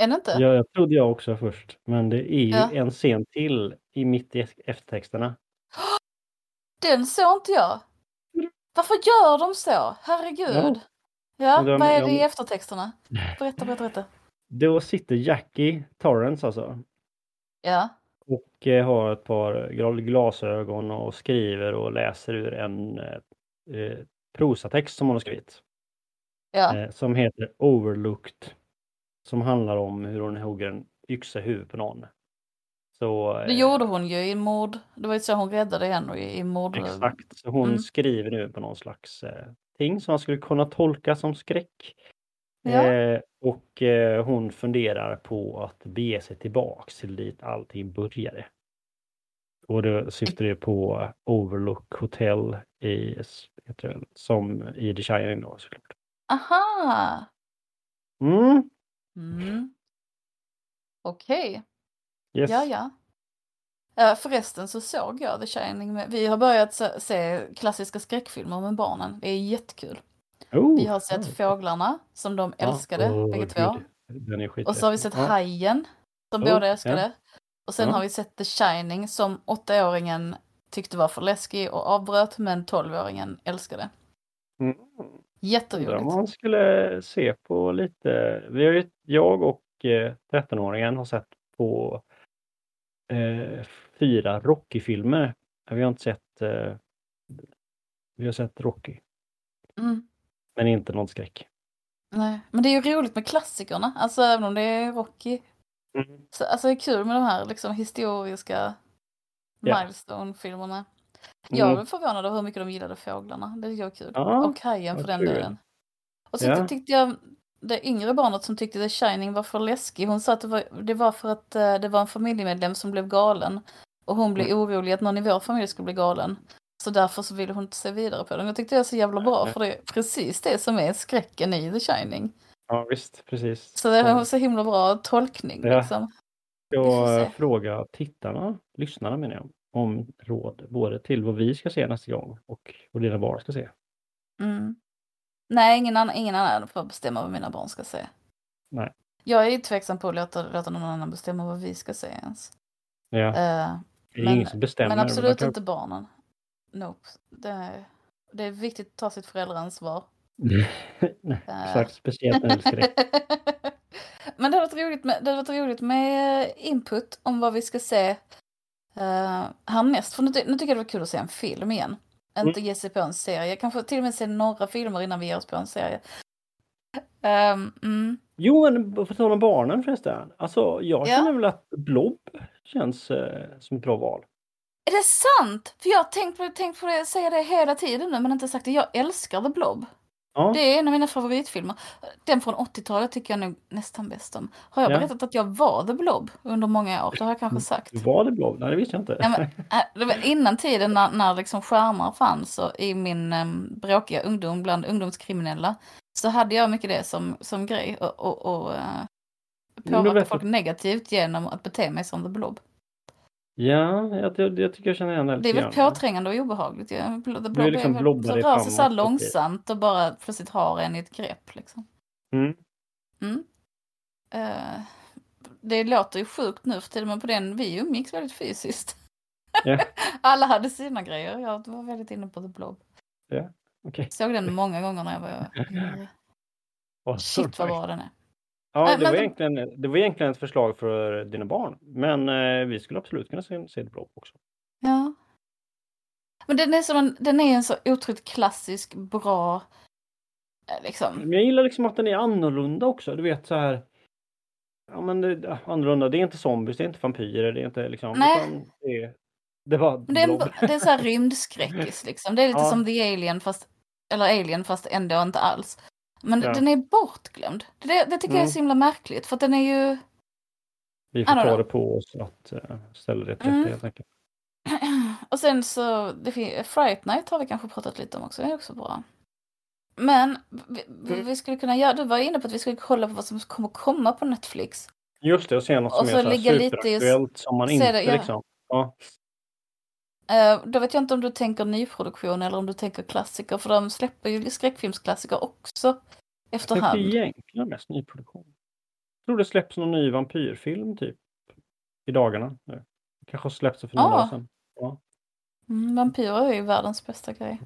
Är det inte? Jag, jag trodde jag också först. Men det är ju Ja. en scen till i mitt i eftertexterna. Den såg inte jag. Varför gör de så? Herregud. Ja, de- vad är det de- i eftertexterna? Berätta, berätta, berätta. Då sitter Jackie Torrance alltså. Ja, Och eh, har ett par gl- glasögon och skriver och läser ur en eh, eh, prosatext som hon har skrivit. Ja, Eh, som heter Overlooked. Som handlar om hur hon hugger en yxa i huvudet på någon. Så, det eh, gjorde hon ju i mord. Det var ju så hon räddade Henry i mord. Exakt, så hon Mm. skriver nu på någon slags eh, ting som man skulle kunna tolka som skräck. Ja. Eh, och eh, hon funderar på att bege sig tillbaks till dit allting började. Och det syftar det på Overlook Hotel i, heter det, som i The Shining då såklart. Aha! Mm, Mm. Okej, yes. ja, ja. Förresten så såg jag The Shining. Med, vi har börjat se, klassiska skräckfilmer med barnen. Det är jättekul. Oh, Vi har sett ja. Fåglarna som de Ja, älskade, åh, bägge två. Och så har vi sett ja. Hajen som Oh, båda älskade. Och sen Ja. har vi sett The Shining som åttaåringen tyckte var för läskig och avbröt men tolvåringen älskade. Mm. Jätteroligt. man skulle se på lite, vi har ju, jag och eh, 13-åringen har sett på eh, fyra Rocky-filmer. Vi har inte sett, eh, vi har sett Rocky, Mm. men inte någon skräck. Nej. Men det är ju roligt med klassikerna, alltså även om det är Rocky. Mm. Så, alltså det är kul med de här liksom historiska Ja. milestone-filmerna. Jag Mm. är förvånad över hur mycket de gillade Fåglarna. Det tycker jag är kul. Ja, och Hajen för den delen. Och så Ja. tyckte jag det yngre barnet som tyckte The Shining var för läskig. Hon sa att det var, det var för att eh, det var en familjemedlem som blev galen. Och hon blev Mm. orolig att någon i vår familj skulle bli galen. Så därför så ville hon inte se vidare på den. Jag tyckte det var så jävla bra för det är precis det som är skräcken i The Shining. Ja visst, precis. Så det var så himla bra tolkning Ja. liksom. Jag se. frågar tittarna, lyssnarna menar jag, om råd både till vad vi ska se nästa gång och vad dina barn ska se. Mm. Nej, ingen annan, ingen annan får bestämma vad mina barn ska se. Nej. Jag är ju tveksam på att låta, låta någon annan bestämma vad vi ska se ens. Ja, Eh, det är men- ingen som bestämmer. men absolut kan- inte barnen. Nope. Det är, det är viktigt att ta sitt föräldraansvar. Nej, exakt, speciellt när det. Men det har varit roligt med, det har varit roligt med input om vad vi ska se uh, härnäst. För nu, ty- nu tycker jag det var kul att se en film igen. Inte ge sig på en serie. Kanske till och med se några filmer innan vi ger oss på en serie. Ehm, mm. Jo, men på tal om barnen förresten. Alltså, jag Ja. känner väl att Blob känns eh, som ett bra val. Är det sant? För jag har tänkt på, tänkt på det, säga det hela tiden nu men inte sagt det. Jag älskar The Blob. Ja, Det är en av mina favoritfilmer. Den från 80-talet tycker jag nog nästan bäst om. Har jag Ja. berättat att jag var The Blob under många år? Det har jag kanske sagt. var det Blob? Nej, det visste jag inte. Ja, men, äh, innan tiden när, när liksom skärmar fanns och i min um, bråkiga ungdom bland ungdomskriminella så hade jag mycket det som, som grej och, och, och du påverka folk negativt genom att bete mig som The Blob. Ja, jag, jag, jag tycker jag känner igen det Det är lite väl grann. påträngande och obehagligt. Ja. Du är liksom blobbar rör sig så här långsamt och bara plötsligt har en i ett grepp. Liksom. Mm. Mm. Eh, det låter ju sjukt nu för tiden men på den vi umgicks väldigt fysiskt. Ja. Alla hade sina grejer. Jag var väldigt inne på The Blob. Okej. Såg den många gånger när jag var yngre. Shit vad bra den är. Ja, Nej, det var, egentligen, det var egentligen ett förslag för dina barn. Men eh, vi skulle absolut kunna se, se det Blob också. Ja. Men den är, en, den är en så otroligt klassisk, bra, eh, liksom. Men jag gillar liksom att den är annorlunda också. Du vet så här. Ja men det, annorlunda. Det är inte zombies, det är inte vampyrer, det är inte liksom. Nej. Det, är- det var det är, en, det är så här rymdskräckis liksom. Det är lite Ja. som The Alien fast, eller Alien fast ändå inte alls. Men Ja. den är bortglömd. Det, det, tycker jag är Mm. så himla märkligt för att den är ju Vi får ta det på oss att uh, ställa det till Mm. helt enkelt. Och sen så, det fin- Fright Night har vi kanske pratat lite om också, det är också bra. Men vi, vi, Mm. vi skulle kunna göra, du var inne på att vi skulle kolla på vad som kommer komma på Netflix. Just det, och se något Och som är så ligga lite i- superaktuellt som man inte det, ja. liksom. Ja. Eh, då vet jag inte om du tänker nyproduktion eller om du tänker klassiker, för de släpper ju skräckfilmsklassiker också Jag tänkte efterhand. egentligen mest nyproduktion. Jag tror det släpps någon ny vampyrfilm typ i dagarna. nu. Kanske har släppts för några Ja. dagar sedan. Mm, vampyrer är ju världens bästa grej.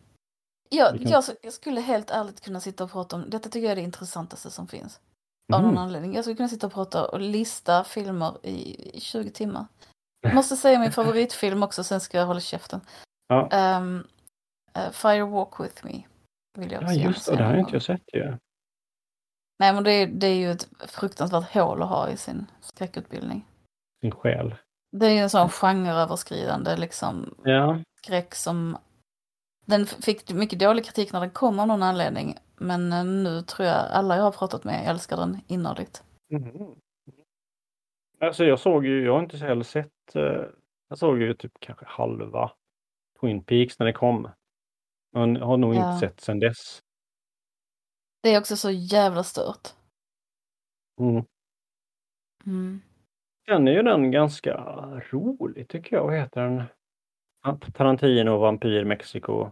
Jag, kan- jag, jag skulle helt ärligt kunna sitta och prata om, detta tycker jag är det intressantaste som finns. Av någon Mhm. anledning. Jag skulle kunna sitta och prata och lista filmer i, i 20 timmar. Jag måste säga min favoritfilm också, sen ska jag hålla käften. Ja. Um, uh, Fire Walk With Me. Vill jag Ja också gärna just det, det har någon inte jag sett ju. Nej men det är, det är ju ett fruktansvärt hål att ha i sin skräckutbildning. Sin själ. Det är ju en sån genreöverskridande liksom Ja. skräck som... Den fick mycket dålig kritik när den kom av någon anledning. Men eh, nu tror jag alla jag har pratat med älskar den innerligt. Mhm. Alltså jag såg ju, jag har inte heller sett, eh, jag såg ju typ kanske halva Twin Peaks när det kom. Men har nog Ja. inte sett sedan dess. Det är också så jävla stört. Mm. Mm. Sen är ju den ganska rolig tycker jag. Vad heter den? Tarantino, Vampyr, Mexiko.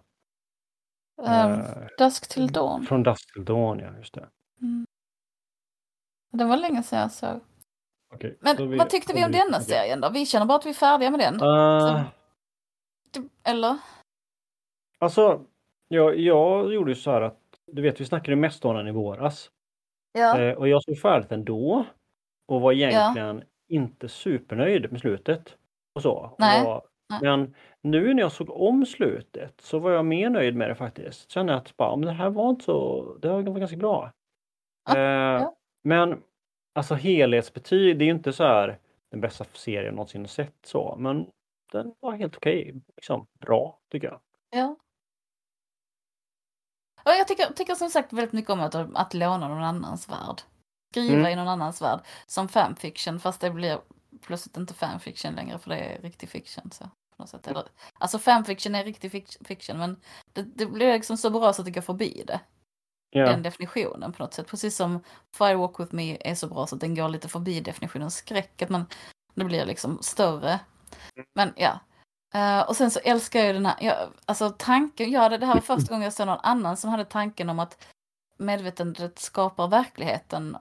Um, Eh, Dusk till Dawn. Från Dusk till Dawn, ja just det. Mm. Den var länge sedan jag såg. Okej, Men så vad tyckte vi om vi- denna okej. serien då? Vi känner bara att vi är färdiga med den. Eh, Du- Eller? alltså, jag, jag gjorde ju så här att, du vet vi snackade mest om den i våras. Ja. Eh, och jag såg färdigt den då. Och var egentligen inte supernöjd med slutet. Och så. Och Nej, var, nej. Men nu när jag såg om slutet så var jag mer nöjd med det faktiskt. Kände att bara, men det här var inte så, det var ganska bra. Ja, eh, ja. Men alltså helhetsbetyg, det är ju inte så här den bästa serien jag någonsin sett så. Men den var helt okej. Liksom bra tycker jag. Ja. Och jag tycker, tycker som sagt väldigt mycket om att, att låna någon annans värld. Skriva Mm. i någon annans värld. Som fanfiction fast det blir plötsligt inte fanfiction längre för det är riktig fiction. Så, på något sätt. Eller, alltså fanfiction är riktig fic- fiction men det, det blir liksom så bra så att det går förbi det. Ja. Den definitionen på något sätt. Precis som Firewalk with me är så bra så att den går lite förbi definitionen skräck. Att man, det blir liksom större. Men ja. Eh, och sen så älskar jag ju den här, ja, alltså tanken, ja det, det här var första gången jag såg någon annan som hade tanken om att medvetandet skapar verkligheten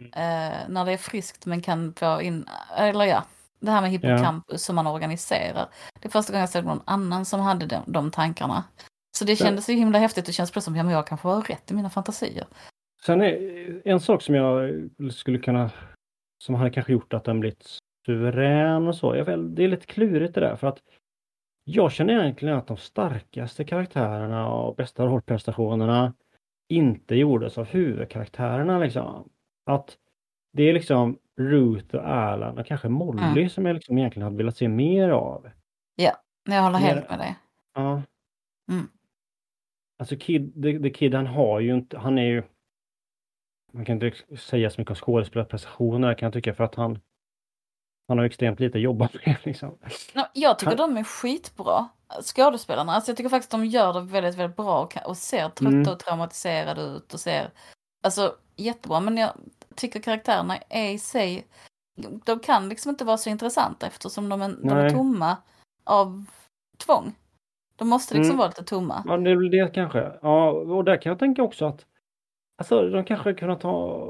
eh, när det är friskt men kan få in, eller ja, det här med hippocampus som man organiserar. Det är första gången jag såg någon annan som hade de, de tankarna. Så det Ja. kändes ju himla häftigt och känns plötsligt som, ja men jag kanske har rätt i mina fantasier. Sen är en sak som jag skulle kunna, som hade kanske gjort att den blivit suverän och så. Jag vet, det är lite klurigt det där för att jag känner egentligen att de starkaste karaktärerna och bästa rollprestationerna inte gjordes av huvudkaraktärerna liksom. Att det är liksom Ruth och Alan och kanske Molly Mm. som jag liksom egentligen hade velat se mer av. Jag håller helt med dig. Ja. Mm. Alltså Kid, the, the Kid han har ju inte, han är ju man kan inte säga så mycket om skådespelarprestationer kan jag tycka för att han han har extremt lite att jobba med liksom. No, jag tycker han... de är skitbra, skådespelarna. Alltså jag tycker faktiskt de gör det väldigt, väldigt bra och, och ser trötta mm. och traumatiserade ut och ser, alltså jättebra. Men jag tycker karaktärerna är i sig, de kan liksom inte vara så intressanta eftersom de är, de är tomma av tvång. De måste liksom mm. vara lite tomma. Ja, det är väl det kanske. Ja, och där kan jag tänka också att Alltså de kanske kunde ta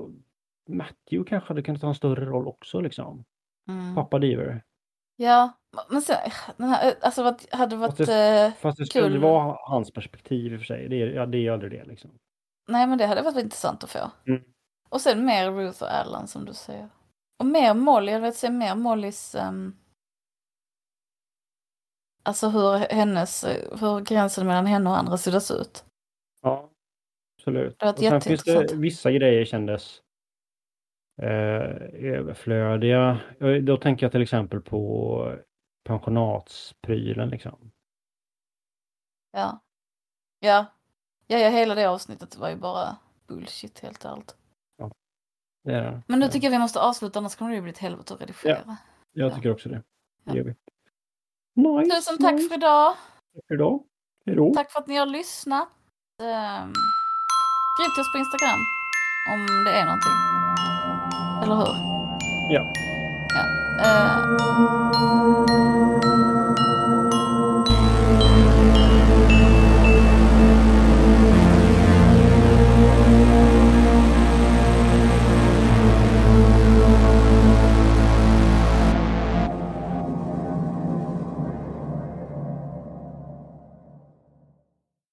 Matthew kanske hade kunnat ta en större roll också liksom. Mm. Pappa Diver. Ja, men sen, här, alltså vad hade varit fast det, eh, fast det skulle kul. vara hans perspektiv i och för sig. Det är, ja, det är aldrig det liksom. Nej, men det hade varit intressant att få. Mm. Och sen mer Ruth och Alan som du säger. Och mer Molly, jag vill säga mer Mollys um, Alltså hur hennes, hur gränsen mellan henne och andra suddas ut. Ja, absolut. Det och sen finns det vissa grejer kändes eh, överflödiga. Då tänker jag till exempel på pensionatsprylen liksom. Ja. Ja. Ja, ja, hela det avsnittet var ju bara bullshit helt ärligt. Ja, det är det. Men nu tycker jag vi måste avsluta, annars kommer det bli ett helvete att redigera. Ja, jag tycker också det. Det gör vi. Nice, Tusen tack nice. för idag. Tack för idag. Hejdå. Tack för att ni har lyssnat. Um, skriv till oss på Instagram om det är någonting. Eller hur? Ja. ja. Uh,